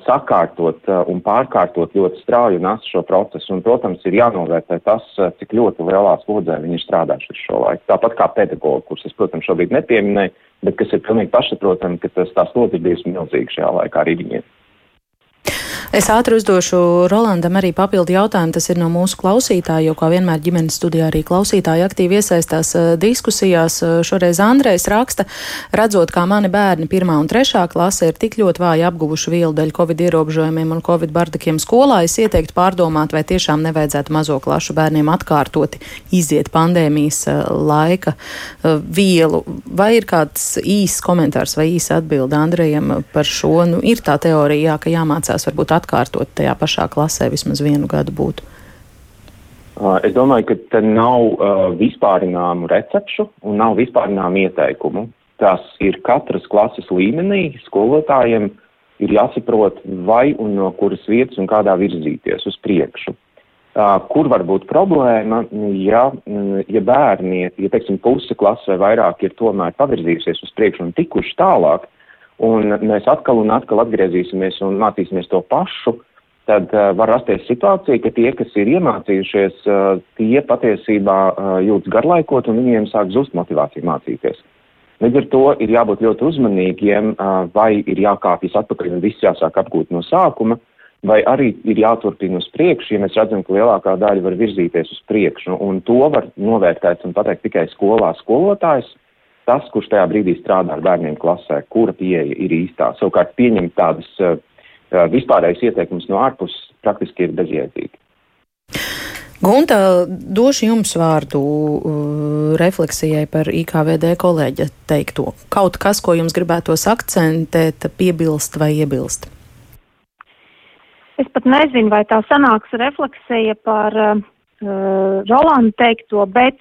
sakārtot un pārkārtot ļoti strauji un asu šo procesu. Un, protams, ir jānovērtē tas, cik ļoti lielā slodzē viņi ir strādājuši visu šo laiku. Tāpat kā pedagogi, kurus es, protams, šobrīd nepieminēju, bet kas ir pilnīgi pašsaprotami, ka tas tā slodze ir bijusi milzīga šajā laikā arī viņiem. Es ātri uzdošu Rolandam arī papildu jautājumu. Tas ir no mūsu klausītāja, jo kā vienmēr ģimenes studijā arī klausītāji aktīvi iesaistās uh, diskusijās. Uh, šoreiz Andrejs raksta, redzot, kā mani bērni pirmā un trešā klase ir tik ļoti vāji apguvuši vielu dēļ covid ierobežojumiem un covid bardakiem skolā, es ieteiktu pārdomāt, vai tiešām nevajadzētu mazo klašu bērniem atkārtoti iziet pandēmijas uh, laika vielu. Vai ir kāds īsts komentārs vai īsa atbilde Andrejam par šo? Nu, ir tā teorija, jā, ka jāmācās varbūt atkārtot tajā pašā klasē vismaz vienu gadu būtu? Es domāju, ka te nav uh, vispārināmu recepšu un nav vispārināmu ieteikumu. Tas ir katras klases līmenī. Skolotājiem ir jāsaprot, vai un no kuras vietas un kādā virzīties uz priekšu. Uh, kur var būt problēma, ja, ja bērni, ja teiksim, puse klases vai vairāk ir tomēr pavirzījusies uz priekšu un tikuši tālāk, un mēs atkal un atkal atgriezīsimies un mācīsimies to pašu, tad uh, var rasties situācija, ka tie, kas ir iemācījušies, uh, tie patiesībā uh, jūtas garlaikot un viņiem sāk zust motivācija mācīties. Līdz ar to ir jābūt ļoti uzmanīgiem, uh, vai ir jākāpjas atpakaļ un viss jāsāk apgūt no sākuma, vai arī ir jāturpina uz priekšu, ja mēs redzam, ka lielākā daļa var virzīties uz priekšu. Un to var novērtēt un pateikt tikai skolā skolotājs, tas, kurš tajā brīdī strādā ar bērniem klasē, kura pieeja ir īstā. Savukārt pieņemt tādas uh, vispārējas ieteikumus no ārpuses praktiski ir bezjēdzīgi. Gunta, došu jums vārdu uh, refleksijai par IKVD kolēģa teikto. Kaut kas, ko jums gribētos akcentēt, piebilst vai iebilst? Es pat nezinu, vai tā sanāks refleksija par uh, Rolanda teikto, bet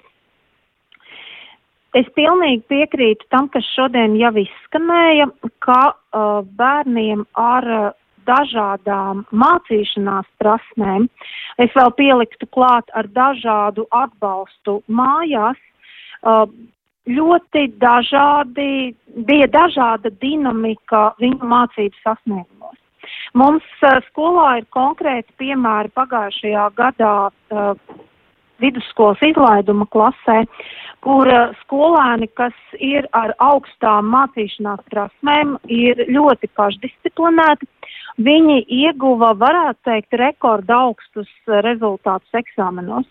es pilnīgi piekrītu tam, kas šodien jau izskanēja, ka uh, bērniem ar uh, dažādām mācīšanās prasmēm, es vēl pieliktu klāt ar dažādu atbalstu mājās, uh, ļoti dažādi, bija dažāda dinamika viņu mācību sasniegumos. Mums uh, skolā ir konkrēti piemēri pagājušajā gadā uh, vidusskolas izlaiduma klasē, kur uh, skolēni, kas ir ar augstām mācīšanās prasmēm, ir ļoti pašdisciplinēti. Viņi ieguva, varētu teikt, rekorda augstus rezultātus eksāmenos.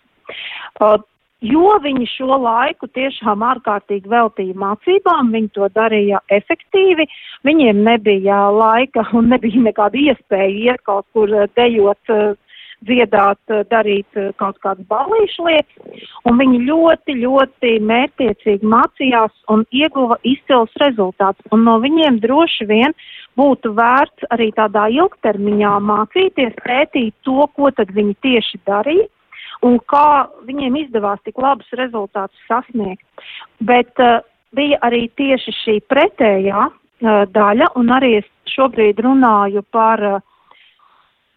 Uh, jo viņi šo laiku tiešām ārkārtīgi veltīja mācībām, viņi to darīja efektīvi, viņiem nebija laika un nebija nekāda iespēja iet kaut kur eh, dejot, eh, dziedāt, eh, darīt kaut kādas balīšu lietas, un viņi ļoti, ļoti mērtiecīgi mācījās un ieguva izcils rezultāts, un no viņiem droši vien būtu vērts arī tādā ilgtermiņā mācīties, pētīt to, ko tad viņi tieši darīja, un kā viņiem izdevās tik labus rezultātus sasniegt. Bet uh, bija arī tieši šī pretējā uh, daļa, un arī es šobrīd runāju par uh,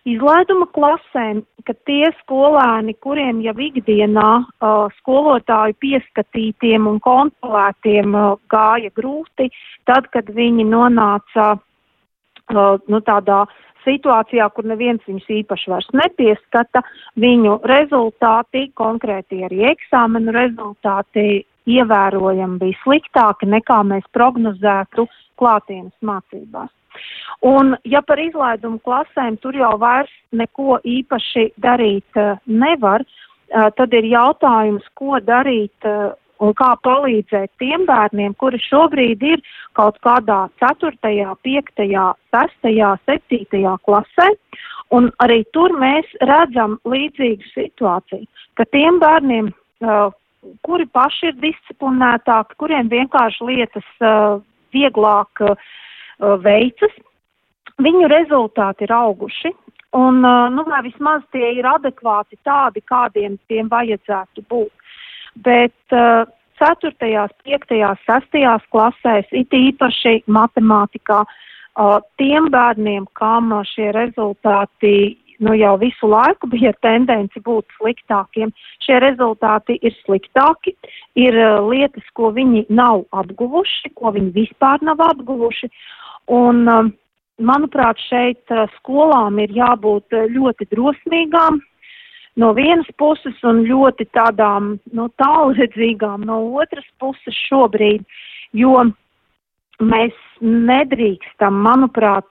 izlaiduma klasēm, ka tie skolēni, kuriem jau ikdienā uh, skolotāju pieskatītiem un kontrolētiem uh, gāja grūti, tad, kad viņi nonāca uh, nu, tādā situācijā, kur neviens viņus īpaši vairs nepieskata, viņu rezultāti, konkrēti arī eksāmenu rezultāti, ievērojami bija sliktāki nekā mēs prognozētu klātienes mācībās. Un, ja par izlaidumu klasēm tur jau vairs neko īpaši darīt uh, nevar, uh, tad ir jautājums, ko darīt uh, un kā palīdzēt tiem bērniem, kuri šobrīd ir kaut kādā 4., 5., 6., 7. klasē. Un arī tur mēs redzam līdzīgu situāciju, ka tiem bērniem, kuri paši ir disciplinētāki, kuriem vienkārši lietas vieglāk uh, veicas, viņu rezultāti ir auguši. Un, uh, nu, vai vismaz tie ir adekvāti tādi, kādiem tiem vajadzētu būt bet uh, 4., 5., 6. klasēs, it īpaši matemātikā, tiem bērniem, kam šie rezultāti nu, jau visu laiku bija tendence būt sliktākiem, šie rezultāti ir sliktāki, ir uh, lietas, ko viņi nav apguvuši, ko viņi vispār nav apguvuši. Un, uh, manuprāt, šeit uh, skolām ir jābūt ļoti drosmīgām, no vienas puses un ļoti tādām nu, tālredzīgām no otras puses šobrīd, jo mēs nedrīkstam, manuprāt,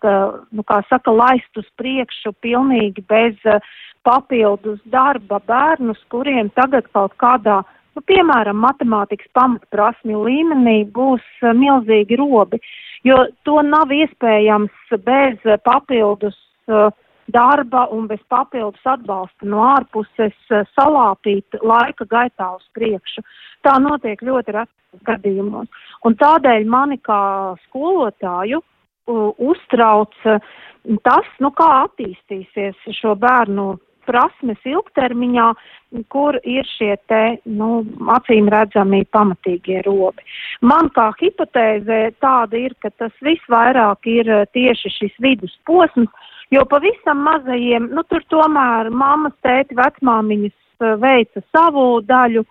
nu, kā saka, laist uz priekšu pilnīgi bez papildus darba bērnus, kuriem tagad kaut kādā, nu, piemēram, matemātikas pamatprasmju līmenī būs milzīgi robi, jo to nav iespējams bez papildus uh, darba un bez papildus atbalsta no ārpuses eh, salāpīt laika gaitā uz priekšu. Tā notiek ļoti retos gadījumos. Un tādēļ mani kā skolotāju uh, uztrauc uh, tas, nu kā attīstīsies šo bērnu prasmes ilgtermiņā, kur ir šie te, nu, acīm redzami pamatīgie robi. Man kā hipotēze tāda ir, ka tas visvairāk ir tieši šis vidusposms, Jo pavisam mazajiem, nu tur tomēr mammas, tēti, vecmāmiņas uh, veica savu daļu,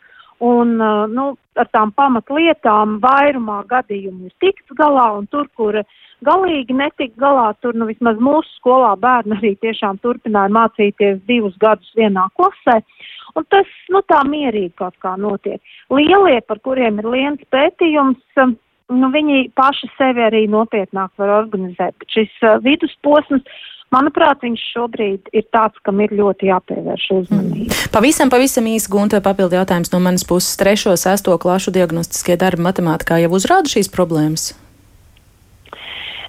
un uh, nu, ar tām pamatlietām vairumā gadījumu ir tikts galā, un tur, kur galīgi netika galā, tur nu vismaz mūsu skolā bērni arī tiešām turpināja mācīties divus gadus vienā klasē, un tas, nu tā mierīgi kaut kā notiek. Lielie, par kuriem ir liens pētījums, um, nu, viņi paši sevi arī nopietnāk var organizēt. Bet šis uh, vidusposms manuprāt, viņš šobrīd ir tāds, kam ir ļoti jāpievērš uzmanība. Mm. Pavisam, pavisam īsi gunta papildu jautājums no manas puses. Trešo, sesto klašu diagnostiskie darbi matemātikā jau uzrāda šīs problēmas?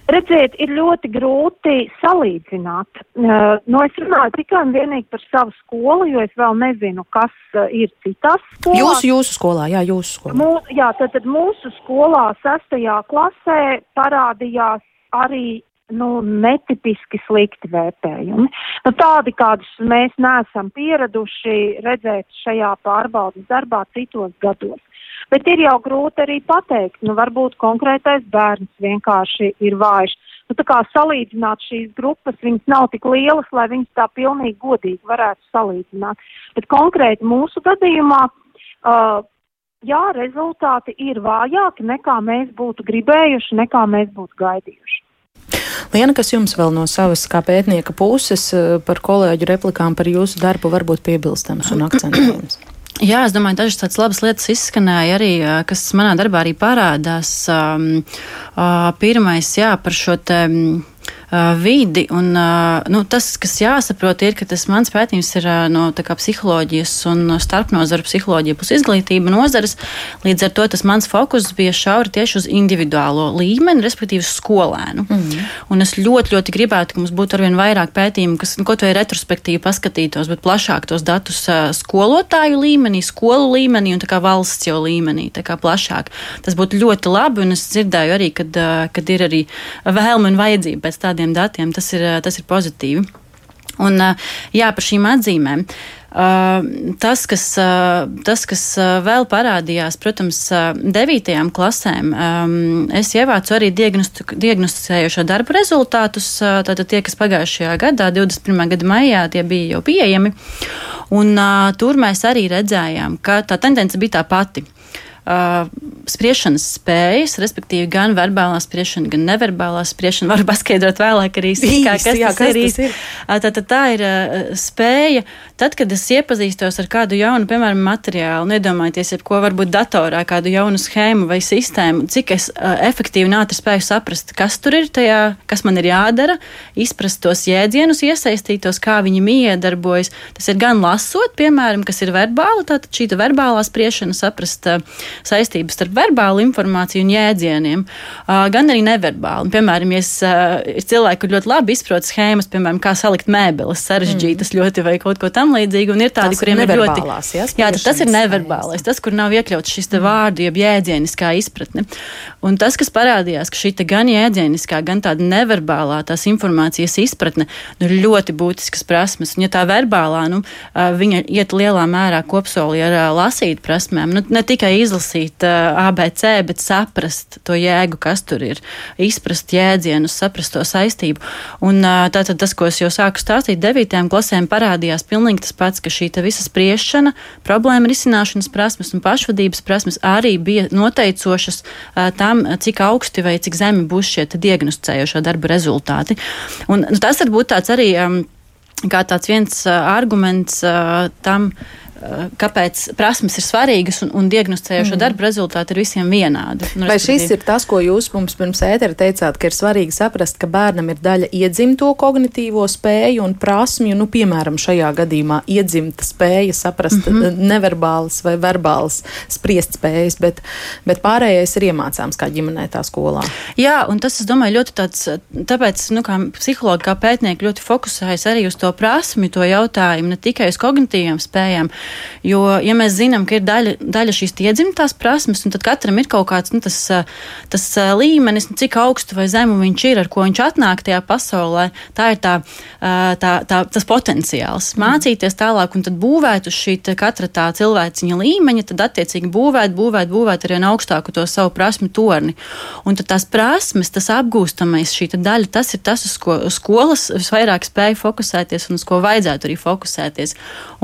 Redziet, ir ļoti grūti salīdzināt. Nu, es runāju tikai un vienīgi par savu skolu, jo es vēl nezinu, kas ir citās skolās. Jūsu, jūsu skolā, jā, jūsu skolā. Mū, jā, tad, tad mūsu skolā sestajā klasē parādījās arī nu, netipiski slikti vērtējumi. Nu, tādi, kādus mēs neesam pieraduši redzēt šajā pārbaudas darbā citos gados. Bet ir jau grūti arī pateikt, nu varbūt konkrētais bērns vienkārši ir vājš. Nu, tā kā salīdzināt šīs grupas, viņas nav tik lielas, lai viņas tā pilnīgi godīgi varētu salīdzināt. Bet konkrēti mūsu gadījumā, uh, jā, rezultāti ir vājāki nekā mēs būtu gribējuši, nekā mēs būtu gaidījuši. Liena, kas jums vēl no savas kā pētnieka puses par kolēģu replikām par jūsu darbu varbūt piebilstams un akcentējams? [clears throat] Jā, es domāju, dažas tādas labas lietas izskanēja arī, kas manā darbā arī parādās. Um, uh, pirmais, jā, par šo te. Um, vidi. Un, nu, tas, kas jāsaprot, ir, ka tas mans pētījums ir no psiholoģijas un starpnozaru psiholoģija plus izglītība nozares. Līdz ar to tas mans fokus bija šauri tieši uz individuālo līmeni, respektīvi skolēnu. Mm. Un es ļoti, ļoti gribētu, ka mums būtu arvien vairāk pētījumu, kas nu, kaut vai retrospektīvi paskatītos, bet plašāk tos datus skolotāju līmenī, skolu līmenī un valsts jau līmenī, tā kā plašāk. Tas būtu ļoti labi, un es dzirdēju arī, kad, kad ir arī vēlme un vajadzība pēc tāda tādiem datiem, tas ir, tas ir pozitīvi. Un, jā, par šīm atzīmēm. Tas, kas, tas, kas vēl parādījās, protams, devītajām klasēm, es ievācu arī diagnosticējošo darbu rezultātus. Tātad tie, kas pagājušajā gadā, 21. gada maijā, tie bija jau pieejami. Un tur mēs arī redzējām, ka tā tendence bija tā pati uh, spriešanas spējas, respektīvi gan verbālā spriešana, gan neverbālā spriešana. [laughs] Varu paskaidrot vēlāk arī sīkāk, kas, jā, kas ir ir. Tā, tā, tā ir uh, spēja, tad, kad es iepazīstos ar kādu jaunu, piemēram, materiālu, nedomājieties, jebko varbūt datorā, kādu jaunu schēmu vai sistēmu, cik es uh, efektīvi un ātri spēju saprast, kas tur ir tajā, kas man ir jādara, izprast tos jēdzienus, iesaistītos, kā viņi iedarbojas. Tas ir gan lasot, piemēram, kas ir verbāla, tātad šī verbālā spriešana, saprast uh, saistības starp verbālu informāciju un jēdzieniem, gan arī neverbāli. Piemēram, ja es, ir cilvēki, kur ļoti labi izprot schēmas, piemēram, kā salikt mēbeles, sarežģītas mm. ļoti vai kaut ko tam līdzīgu, un ir tādi, tas kuriem ir ļoti. Jā, jā tas ir neverbālais, tas, kur nav iekļauts šis mm. vārdu, jeb jēdzieniskā izpratne. Un tas, kas parādījās, ka šī gan jēdzieniskā, gan tāda neverbālā tās informācijas izpratne nu, ir ļoti būtiskas prasmes. Un, ja tā verbālā, nu, viņa iet lielā mērā kopsolī ar lasīt prasmēm, nu, ne tikai izlasīt, izlasīt uh, ABC, bet saprast to jēgu, kas tur ir, izprast jēdzienus, saprast to saistību. Un uh, tātad tas, ko es jau sāku stāstīt, devītajām klasēm parādījās pilnīgi tas pats, ka šī visa spriešana, problēma risināšanas prasmes un pašvadības prasmes arī bija noteicošas uh, tam, cik augsti vai cik zemi būs šie diagnosticējošo darbu rezultāti. Un, nu, tas var būt tāds arī. Um, kā tāds viens arguments uh, tam, Eh, kāpēc prasmes ir svarīgas un, un diagnosticējošo mm. darbu rezultāti ir visiem vienādi. Nu, Vai šis ir tas, ko jūs mums pirms ētera teicāt, ka ir svarīgi saprast, ka bērnam ir daļa iedzimto kognitīvo spēju un prasmju, nu, piemēram, šajā gadījumā iedzimta spēja saprast mm -hmm. neverbālas vai verbālas spriest spējas, bet, bet pārējais ir iemācāms kā ģimenē tā skolā. Jā, un tas, es domāju, ļoti tāds, tāpēc, nu, kā psihologi, kā pētnieki ļoti fokusējas arī uz to prasmi, to jautājumu, ne tikai uz kognitīvām spējām, Jo, ja mēs zinām, ka ir daļa, daļa šīs iedzimtās prasmes, tad katram ir kaut kāds nu, tas, tas līmenis, nu, cik augstu vai zemu viņš ir, ar ko viņš atnāk tajā pasaulē. Tā ir tā, tā, tā, tas potenciāls. Mācīties tālāk un būvēt uz šī katra tā cilvēciņa līmeņa, tad attiecīgi būvēt, būvēt, būvēt arī augstāku to savu prasmu torni. Un tad tās prasmes, tas apgūstamais, šī daļa, tas ir tas, uz ko skolas visvairāk spēja fokusēties un uz ko vajadzētu arī fokusēties.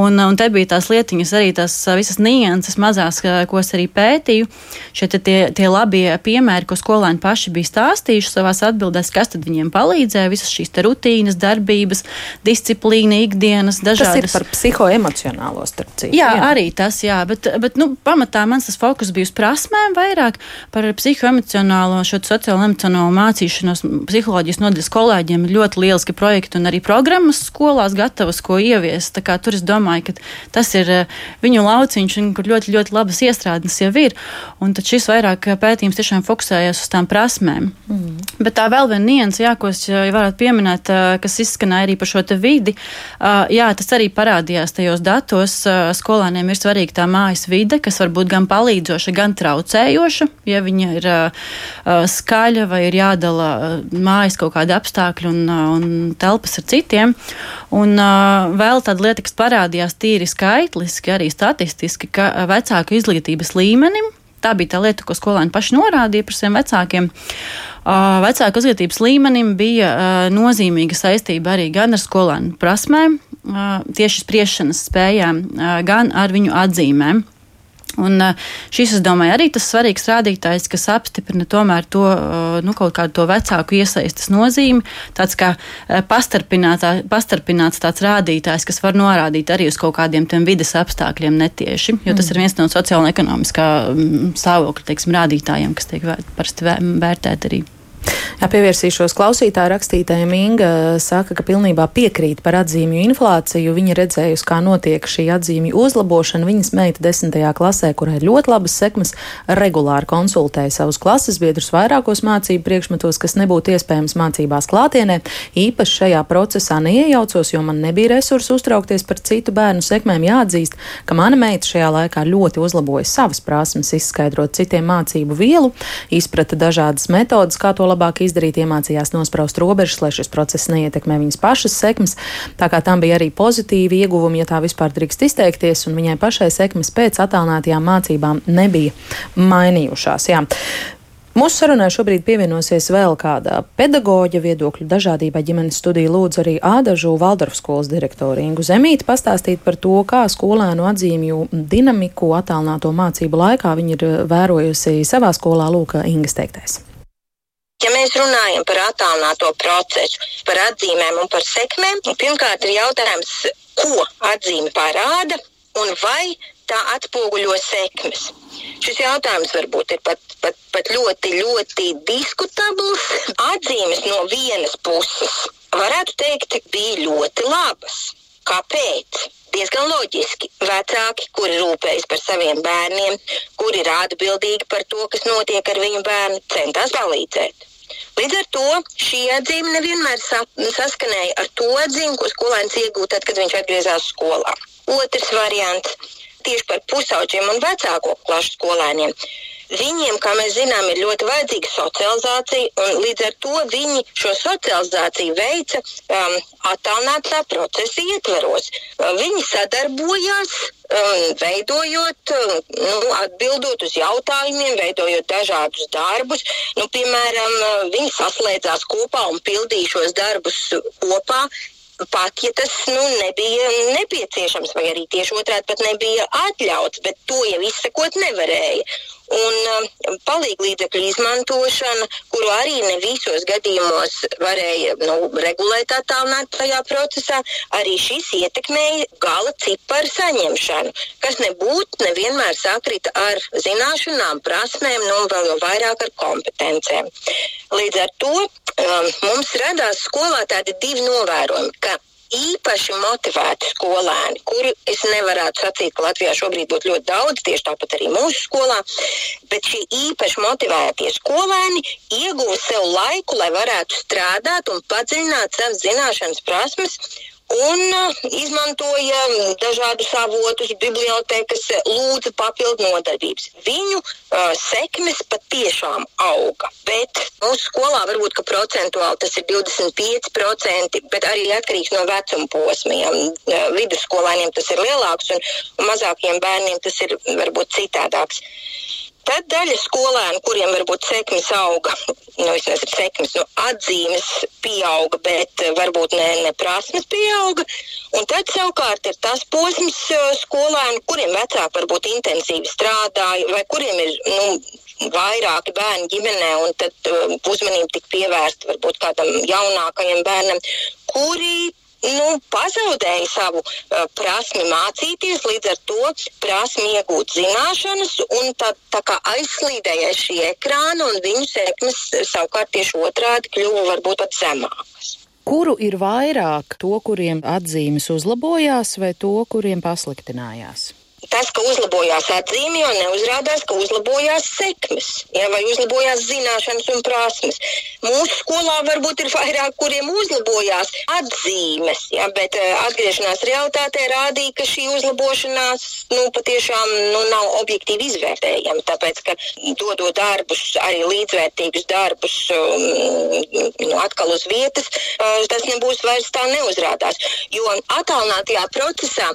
Un, un te bija tās lietiņas, arī tās visas nianses mazās, ko es arī pētīju. Šie tie, tie labie piemēri, ko skolēni paši bija stāstījuši savās atbildēs, kas tad viņiem palīdzēja, visas šīs rutīnas, darbības, disciplīna, ikdienas, dažādas. Tas ir par psihoemocionālo starp citu. Jā, jā, arī tas, jā, bet, bet nu, pamatā mans tas fokus bija uz prasmēm vairāk par psihoemocionālo, šo sociālo emocionālo mācīšanos. Psiholoģijas nodaļas kolēģiem ir ļoti lieliski projekti un arī programmas skolās gatavas, ko ieviest. Tur es domāju, ka tas ir eh, viņu lauciņš, un kur ļoti, ļoti labas iestrādes jau ir. Un tad šis vairāk eh, pētījums tiešām fokusējas uz tām prasmēm. Mm. Bet tā vēl viena nianses, jā, ko es eh, varētu pieminēt, kas izskanēja arī par šo vidi, jā, tas arī parādījās tajos datos. Skolēniem ir svarīga tā mājas vide, kas var būt gan palīdzoša, gan traucējoša. Ja viņa ir skaļa vai ir jādala mājas kaut kādi apstākļi un, un telpas ar citiem. Un vēl tāda lieta, kas parādījās tīri skaitliski, arī statistiski, ka vecāku izglītības līmenim, tā bija tā lieta, ko skolēni paši norādīja par saviem vecākiem. Vecāku izglītības līmenim bija nozīmīga saistība arī gan ar skolēnu prasmēm, tieši spriešanas spējām, gan ar viņu atzīmēm. Un šis, es domāju, arī tas svarīgs rādītājs, kas apstiprina tomēr to nu, kaut kādu to vecāku iesaistas nozīmi. Tāds kā pastarpināts tāds rādītājs, kas var norādīt arī uz kaut kādiem tiem vides apstākļiem netieši, jo tas mm. ir viens no sociāla ekonomiskā stāvokļa, teiksim, rādītājiem, kas tiek parasti vērtēt arī. Jā, pievērsīšos klausītāju rakstītājiem. Inga saka, ka pilnībā piekrīt par atzīmju inflāciju. Viņa redzējusi, kā notiek šī atzīmju uzlabošana. Viņas meita desmitajā klasē, kurai ir ļoti labas sekmes, regulāri konsultēja savus klases biedrus vairākos mācību priekšmetos, kas nebūtu iespējams mācībās klātienē. Īpaši šajā procesā neiejaucos, jo man nebija resursu uztraukties par citu bērnu sekmēm. Jāatzīst, ka mana meita šajā laikā ļoti uzlaboja savas prasmes, izskaidrot citiem mācību vielu, izprata dažādas metodas, kā to labāk izdarīt, iemācījās nospraust robežas, lai šis process neietekmē viņas pašas sekmes. Tā kā tam bija arī pozitīvi ieguvumi, ja tā vispār drīkst izteikties, un viņai pašai sekmes pēc attālinātajām mācībām nebija mainījušās. Jā. Mūsu sarunai šobrīd pievienosies vēl kāda pedagoģa viedokļu dažādībai ģimenes studija lūdzu arī Ādažu Valdorfu skolas direktoru Ingu Zemīti pastāstīt par to, kā skolēnu atzīmju dinamiku attālināto mācību laikā viņi ir vērojusi savā skolā Lūka Ingas teiktais. Ja mēs runājam par attālināto procesu, par atzīmēm un par sekmēm, pirmkārt ir jautājums, ko atzīme parāda un vai tā atspoguļo sekmes. Šis jautājums varbūt ir pat, pat, pat ļoti, ļoti diskutabls. Atzīmes no vienas puses varētu teikt, bija ļoti labas. Kāpēc? Diezgan loģiski. Vecāki, kuri rūpējas par saviem bērniem, kuri ir atbildīgi par to, kas notiek ar viņu bērnu, centās palīdzēt. Līdz ar to šī atzīme nevienmēr sa saskanēja ar to atzīmi, ko skolēns iegūta kad viņš atgriezās skolā. Otrs variants tieši par pusauģiem un vecāko klašu skolēniem. Viņiem, kā mēs zinām, ir ļoti vajadzīga socializācija, un līdz ar to viņi šo socializāciju veica um, attālinātā procesa ietveros. Uh, viņi sadarbojās, um, veidojot, um, nu, atbildot uz jautājumiem, veidojot dažādus darbus. Nu, piemēram, uh, viņi saslēdzās kopā un pildīja šos darbus kopā, pat ja tas nu, nebija nepieciešams, vai arī tieši otrādi pat nebija atļauts, bet to jau izsekot nevarēja un um, palīglīdzekļu izmantošana, kuru arī ne visos gadījumos varēja nu, regulēt attālinātajā procesā, arī šis ietekmēja gala ciparu saņemšanu, kas nebūtu nevienmēr sakrita ar zināšanām, prasmēm, nu, vēl jau vairāk ar kompetencēm. Līdz ar to um, mums radās skolā tādi divi novērojumi, ka īpaši motivēti skolēni, kuri es nevarētu sacīt, ka Latvijā šobrīd būtu ļoti daudz, tieši tāpat arī mūsu skolā, bet šie īpaši motivētie skolēni ieguva sev laiku, lai varētu strādāt un padziļināt savas zināšanas prasmes un uh, izmantoja dažādus avotus, bibliotekas, lūdza papildu nodarbības. Viņu uh, sekmes patiešām auga, bet mūsu skolā varbūt procentuāli tas ir 25%, bet arī atkarīgs no vecuma posmiem. Uh, vidusskolēniem tas ir lielāks un, un mazākiem bērniem tas ir varbūt citādāks. Tad daļa skolēnu, kuriem varbūt sekmes auga, [laughs] nu, es nezinu, sekmes, nu, atzīmes pieauga, bet eh, varbūt ne, ne prasmes pieauga. Un tad savukārt ir tas posms eh, skolēnu, kuriem vecāki varbūt intensīvi strādāja, vai kuriem ir, nu, vairāki bērni ģimenē, un tad uh, uzmanība tika pievērsta varbūt kādam jaunākajam bērnam, kuri nu, pazaudēja savu uh, prasmi mācīties, līdz ar to prasmi iegūt zināšanas, un tā, tā kā aizslīdēja šī ekrāna, un viņu sekmes savukārt tieši otrādi kļuva varbūt pat zemākas. Kuru ir vairāk to, kuriem atzīmes uzlabojās, vai to, kuriem pasliktinājās? Tas, ka uzlabojās atzīme, jau neuzrādās, ka uzlabojās sekmes, ja, vai uzlabojās zināšanas un prasmes. Mūsu skolā varbūt ir vairāk, kuriem uzlabojās atzīmes, ja, bet uh, atgriešanās realitātē rādīja, ka šī uzlabošanās nu, patiešām nu, nav objektīvi izvērtējama. Tāpēc, ka dodot darbus, arī līdzvērtīgus darbus, um, nu, atkal uz vietas, uh, tas nebūs vairs tā neuzrādās. Jo attālinātajā procesā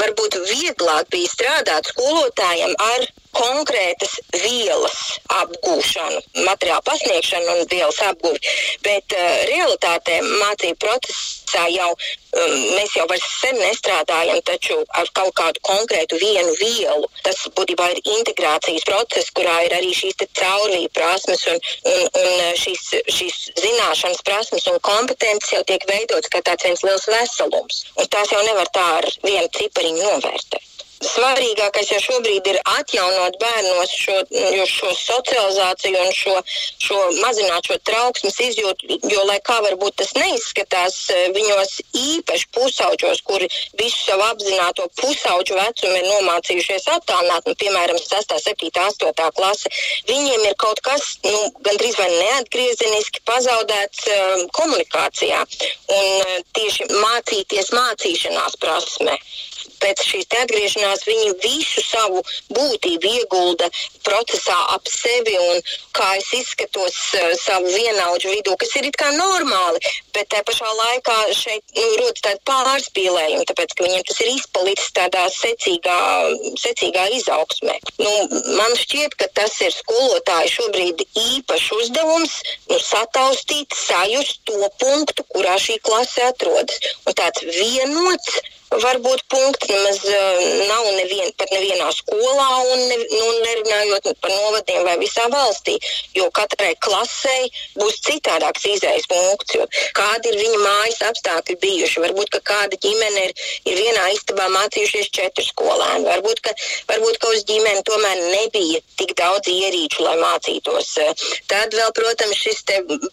varbūt vieglāk bija strādāt skolotājiem ar konkrētas vielas apgūšanu, materiālu pasniegšanu un vielas apgūvi. Bet uh, realitātē mācību procesā jau um, mēs jau vairs sen nestrādājam, taču ar kaut kādu konkrētu vienu vielu. Tas būtībā ir integrācijas process, kurā ir arī šīs caurvīja prasmes un, un, un šīs, šīs zināšanas prasmes un kompetences jau tiek veidotas kā tāds viens liels veselums. Un tās jau nevar tā ar vienu cipariņu novērtēt. Svarīgākais jau šobrīd ir atjaunot bērnos šo, šo socializāciju un šo, šo mazināt šo trauksmes izjūtu, jo, lai kā varbūt tas neizskatās, viņos īpaši pusauģos, kuri visu savu apzināto pusauģu vecumu ir nomācījušies attālināt, nu, piemēram, 6, 7, 8 klase, viņiem ir kaut kas nu, gandrīz vai neatgriezeniski pazaudēts um, komunikācijā un uh, tieši mācīties mācīšanās prasmē pēc šīs atgriešanās viņi visu savu būtību iegulda procesā ap sevi un kā es izskatos uh, savu vienaudžu vidū, kas ir it kā normāli, bet tā pašā laikā šeit nu, rodas tāda pārspīlējuma, tāpēc, ka viņiem tas ir izpalicis tādā secīgā, secīgā izaugsmē. Nu, man šķiet, ka tas ir skolotāji šobrīd īpašs uzdevums nu, sataustīt, sajust to punktu, kurā šī klase atrodas. Un tāds vienots varbūt punkti nemaz uh, nav nevien, pat nevienā skolā, un ne, nu, nerunājot par novadiem vai visā valstī. Jo katrai klasei būs citādāks izējas punkts, jo kādi ir viņa mājas apstākļi bijuši. Varbūt, ka kāda ģimene ir, ir vienā istabā mācījušies četri skolēni. Varbūt, ka, varbūt, ka uz ģimeni tomēr nebija tik daudz ierīču, lai mācītos. Tad vēl, protams, šis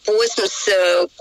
posms,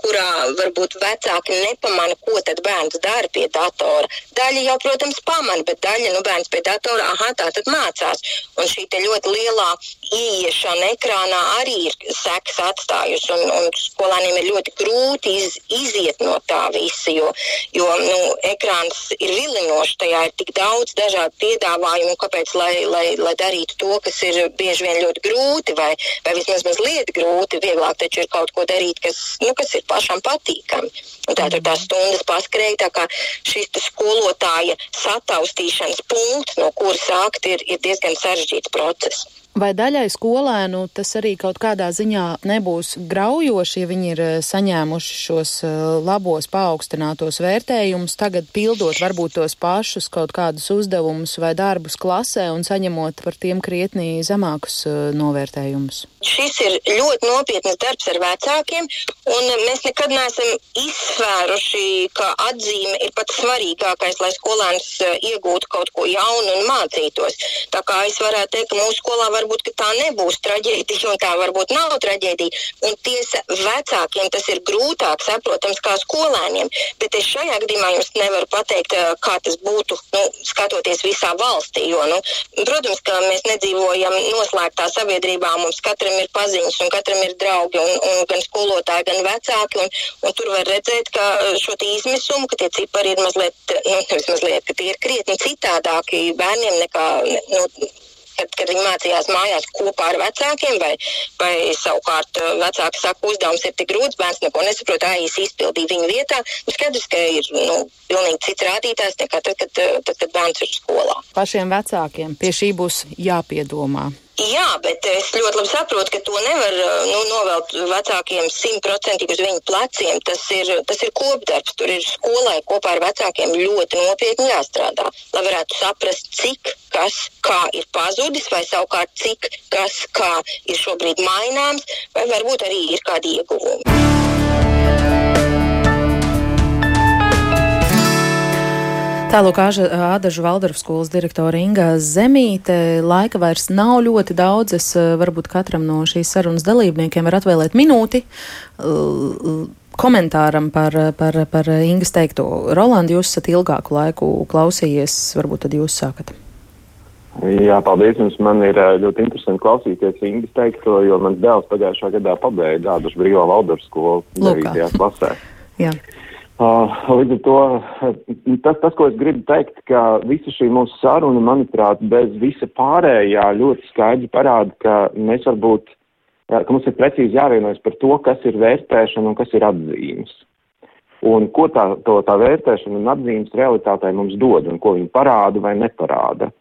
kurā varbūt vecāki nepamana, ko tad bērns dara pie datora Daļa jau, protams, pamana, bet daļa nu, bērns pie datora, ah, tā tad mācās. Un šī ļoti lielā ieiešana ekrānā arī ir sekas atstājusi. Un, un skolēniem ir ļoti grūti iz, iziet no tā visa, jo, jo nu, ekrāns ir vilinošs, tajā ir tik daudz dažādu piedāvājumu, kāpēc lai, lai, lai darītu to, kas ir bieži vien ļoti grūti vai, vai vismaz mazliet grūti. Vieglāk taču ir kaut ko darīt, kas, nu, kas ir pašam patīkami. Un tā tur tās stundas paskrēja, tā kā šis skolu skolotāja sataustīšanas punkts, no kuras sākt, ir, ir diezgan sarežģīts process. Vai daļai skolēnu tas arī kaut kādā ziņā nebūs graujoši, ja viņi ir eh, saņēmuši šos eh, labos paaugstinātos vērtējumus, tagad pildot varbūt tos pašus kaut kādus uzdevumus vai darbus klasē un saņemot par tiem krietnī zemākus eh, novērtējumus? Šis ir ļoti nopietnas darbs ar vecākiem, un mēs nekad neesam izsvēruši, ka atzīme ir pats svarīgākais, lai skolēns iegūtu kaut ko jaunu un mācītos. Tā kā es varētu teikt, ka mūsu skolā var varbūt tā nebūs traģēdija, un tā varbūt nav traģēdija. Un tiesa vecākiem tas ir grūtāk saprotams kā skolēniem, bet es šajā gadījumā jums nevaru pateikt, kā tas būtu nu, skatoties visā valstī. Jo, nu, protams, ka mēs nedzīvojam noslēgtā sabiedrībā, mums katram ir paziņas un katram ir draugi, un, un gan skolotāji, gan vecāki. Un, un tur var redzēt, ka šo izmisumu, ka tie cipari ir mazliet, nu, mazliet, ka tie ir krietni citādāki bērniem nekā. Nu, kad, kad viņi mācījās mājās kopā ar vecākiem, vai, vai savukārt eh, vecāki saka, uzdevums ir tik grūts, bērns neko nesaprot, āīs izpildīja viņu vietā. Skaidrs, ka ir nu, pilnīgi cits rādītājs nekā tad, kad, eh, tad, kad bērns ir skolā. Pašiem vecākiem pie šī būs jāpiedomā. Jā, bet es ļoti labi saprotu, ka to nevar nu, novelt vecākiem simtprocentīgi uz viņu pleciem. Tas ir, tas ir kopdarbs. Tur ir skolai kopā ar vecākiem ļoti nopietni jāstrādā, lai varētu saprast, cik kas kā ir pazudis, vai savukārt cik kas kā ir šobrīd maināms, vai varbūt arī ir kādi ieguvumi. Tālāk Ādažu Valdaru skolas direktora Inga Zemīte. Laika vairs nav ļoti daudz. Es varbūt katram no šīs sarunas dalībniekiem var atvēlēt minūti komentāram par, par, par Ingas teikto. Rolandi, jūs esat ilgāku laiku klausījies, varbūt tad jūs sākat. Jā, paldies jums. Man ir ļoti interesanti klausīties Ingas teikto, jo mans dēls pagājušā gadā pabeidza Ādažu brīvā Valdaru skolu 9. klasē. [laughs] Jā. Uh, līdz ar to tas, tas, ko es gribu teikt, ka visa šī mūsu saruna, manuprāt, bez visa pārējā ļoti skaidri parāda, ka mēs varbūt, ka mums ir precīzi jāvienojas par to, kas ir vērtēšana un kas ir atzīmes. Un ko tā, to, tā vērtēšana un atzīmes realitātei mums dod un ko viņi parāda vai neparāda.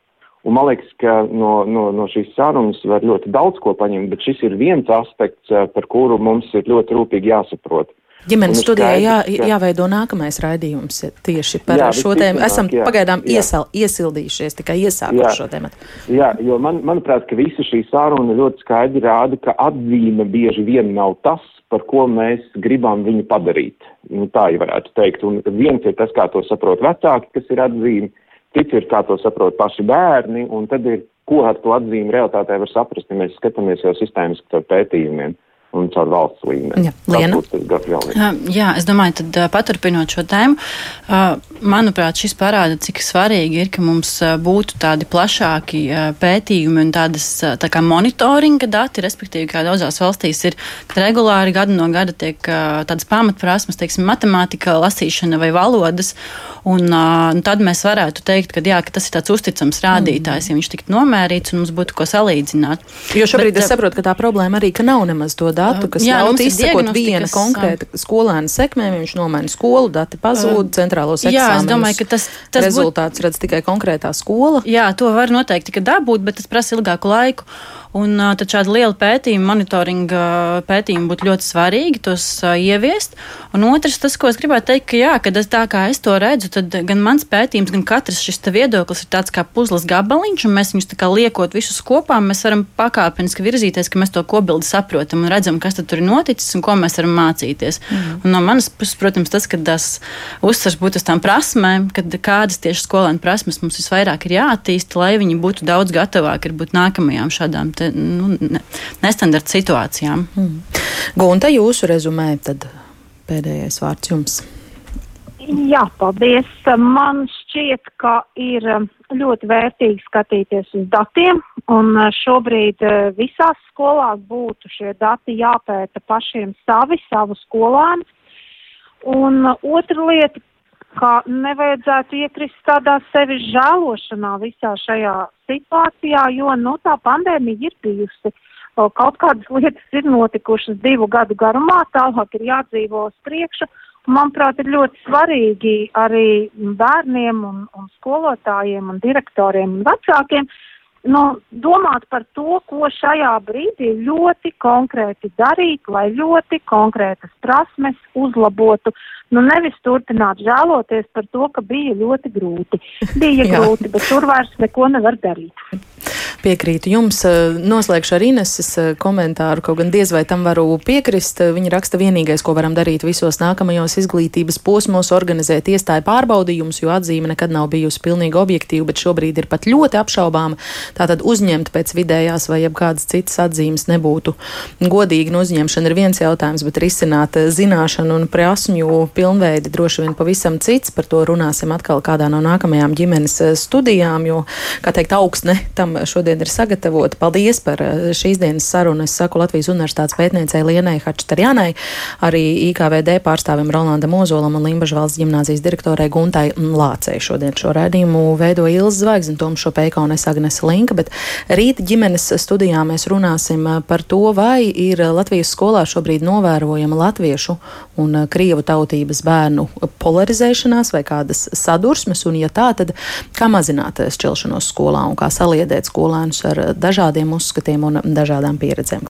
Un man liekas, ka no, no, no šīs sarunas var ļoti daudz ko paņemt, bet šis ir viens aspekts, par kuru mums ir ļoti rūpīgi jāsaprot. Ģimenes studijā jā, jāveido nākamais raidījums tieši par jā, šo tēmu. Esam jā, pagaidām jā. Iesal, iesildījušies, tikai iesākuši šo tēmu. Jā, jo man, manuprāt, ka visa šī saruna ļoti skaidri rāda, ka atzīme bieži vien nav tas, par ko mēs gribam viņu padarīt. Nu, tā jau varētu teikt. Un viens ir tas, kā to saprot vecāki, kas ir atzīme, cits ir, kā to saprot paši bērni, un tad ir, ko ar to atzīmi realitātē var saprast, ja mēs skatāmies jau sistēmiski caur pētījumiem un caur valsts līmeni. Jā, jā, es domāju, tad paturpinot šo tēmu, manuprāt, šis parāda, cik svarīgi ir, ka mums būtu tādi plašāki pētījumi un tādas tā kā monitoringa dati, respektīvi, kā daudzās valstīs ir, kad regulāri gadu no gada tiek tādas pamatprasmes, teiksim, matemātika, lasīšana vai valodas, un, un tad mēs varētu teikt, ka, jā, ka tas ir tāds uzticams rādītājs, mm. ja viņš tiktu nomērīts un mums būtu ko salīdzināt. Jo šobrīd Bet, es saprotu, ka tā problēma arī, ka nav nemaz to datu datu, kas jā, ļautu izsekot viena konkrēta skolēna sekmēm. Viņš nomaina skolu, dati pazūd, centrālos eksāmenus. Jā, es domāju, ka tas, tas rezultāts būt... redz tikai konkrētā skola. Jā, to var noteikti dabūt, bet tas prasa ilgāku laiku. Un tad šāda liela pētījuma, monitoringa pētījuma būtu ļoti svarīgi tos ieviest. Un otrs, tas, ko es gribētu teikt, ka jā, kad es tā kā es to redzu, tad gan mans pētījums, gan katrs šis viedoklis ir tāds kā puzles gabaliņš, un mēs viņus tā kā liekot visus kopā, mēs varam pakāpeniski virzīties, ka mēs to kobildi saprotam un redzam, kas tur ir noticis un ko mēs varam mācīties. Mm. Un no manas puses, protams, tas, ka tas uzsvars būtu uz tām prasmēm, kad kādas tieši skolēnu prasmes mums visvairāk ir jāattīst, lai viņi būtu daudz gatavāki būt nākamajām šādām te, nu, ne, nestandarta situācijām. Mm. Gunta, jūsu rezumē, tad pēdējais vārds jums. Jā, paldies. Man šķiet, ka ir ļoti vērtīgi skatīties uz datiem, un šobrīd visās skolās būtu šie dati jāpēta pašiem savi, savu skolēnu. Un otra lieta, ka nevajadzētu iekrist tādā sevi žēlošanā visā šajā situācijā, jo, nu, tā pandēmija ir bijusi. Kaut kādas lietas ir notikušas divu gadu garumā, tālāk ir jādzīvo uz priekšu. Manuprāt, ir ļoti svarīgi arī bērniem un, un skolotājiem un direktoriem un vecākiem nu, domāt par to, ko šajā brīdī ļoti konkrēti darīt, lai ļoti konkrētas prasmes uzlabotu Nu, nevis turpināt žēloties par to, ka bija ļoti grūti. Bija [laughs] grūti, bet tur vairs neko nevar darīt. Piekrītu jums. Noslēgšu ar Ineses eh, komentāru, kaut gan diez vai tam varu piekrist. Viņa raksta, vienīgais, ko varam darīt visos nākamajos izglītības posmos, organizēt iestāju pārbaudījumus, jo atzīme nekad nav bijusi pilnīgi objektīva, bet šobrīd ir pat ļoti apšaubāma. Tātad uzņemt pēc vidējās vai jebkādas citas atzīmes nebūtu godīgi. No uzņemšana ir viens jautājums, bet risināt zināšanu un prasmju pilnveidi droši vien pavisam cits. Par to runāsim atkal kādā no nākamajām ģimenes eh, studijām, jo, kā teikt, augstne tam šodien ir sagatavota. Paldies par eh, šīs dienas sarunu. Es saku Latvijas Universitātes pētniecei Lienai Hačtarjanai, arī IKVD pārstāvim Rolandam Ozolam un Limbažu valsts ģimnāzijas direktorai Guntai Lācei. Šodien šo redzējumu veido Ilza Zvaigznes, Toms Šopēka un es Agnes Link. Linka, bet rīt ģimenes studijā mēs runāsim par to, vai ir Latvijas skolā šobrīd novērojama latviešu un krievu tautības bērnu polarizēšanās vai kādas sadursmes, un ja tā, tad kā mazināt šķelšanos skolā un kā saliedēt skolēnus ar dažādiem uzskatiem un dažādām pieredzēm.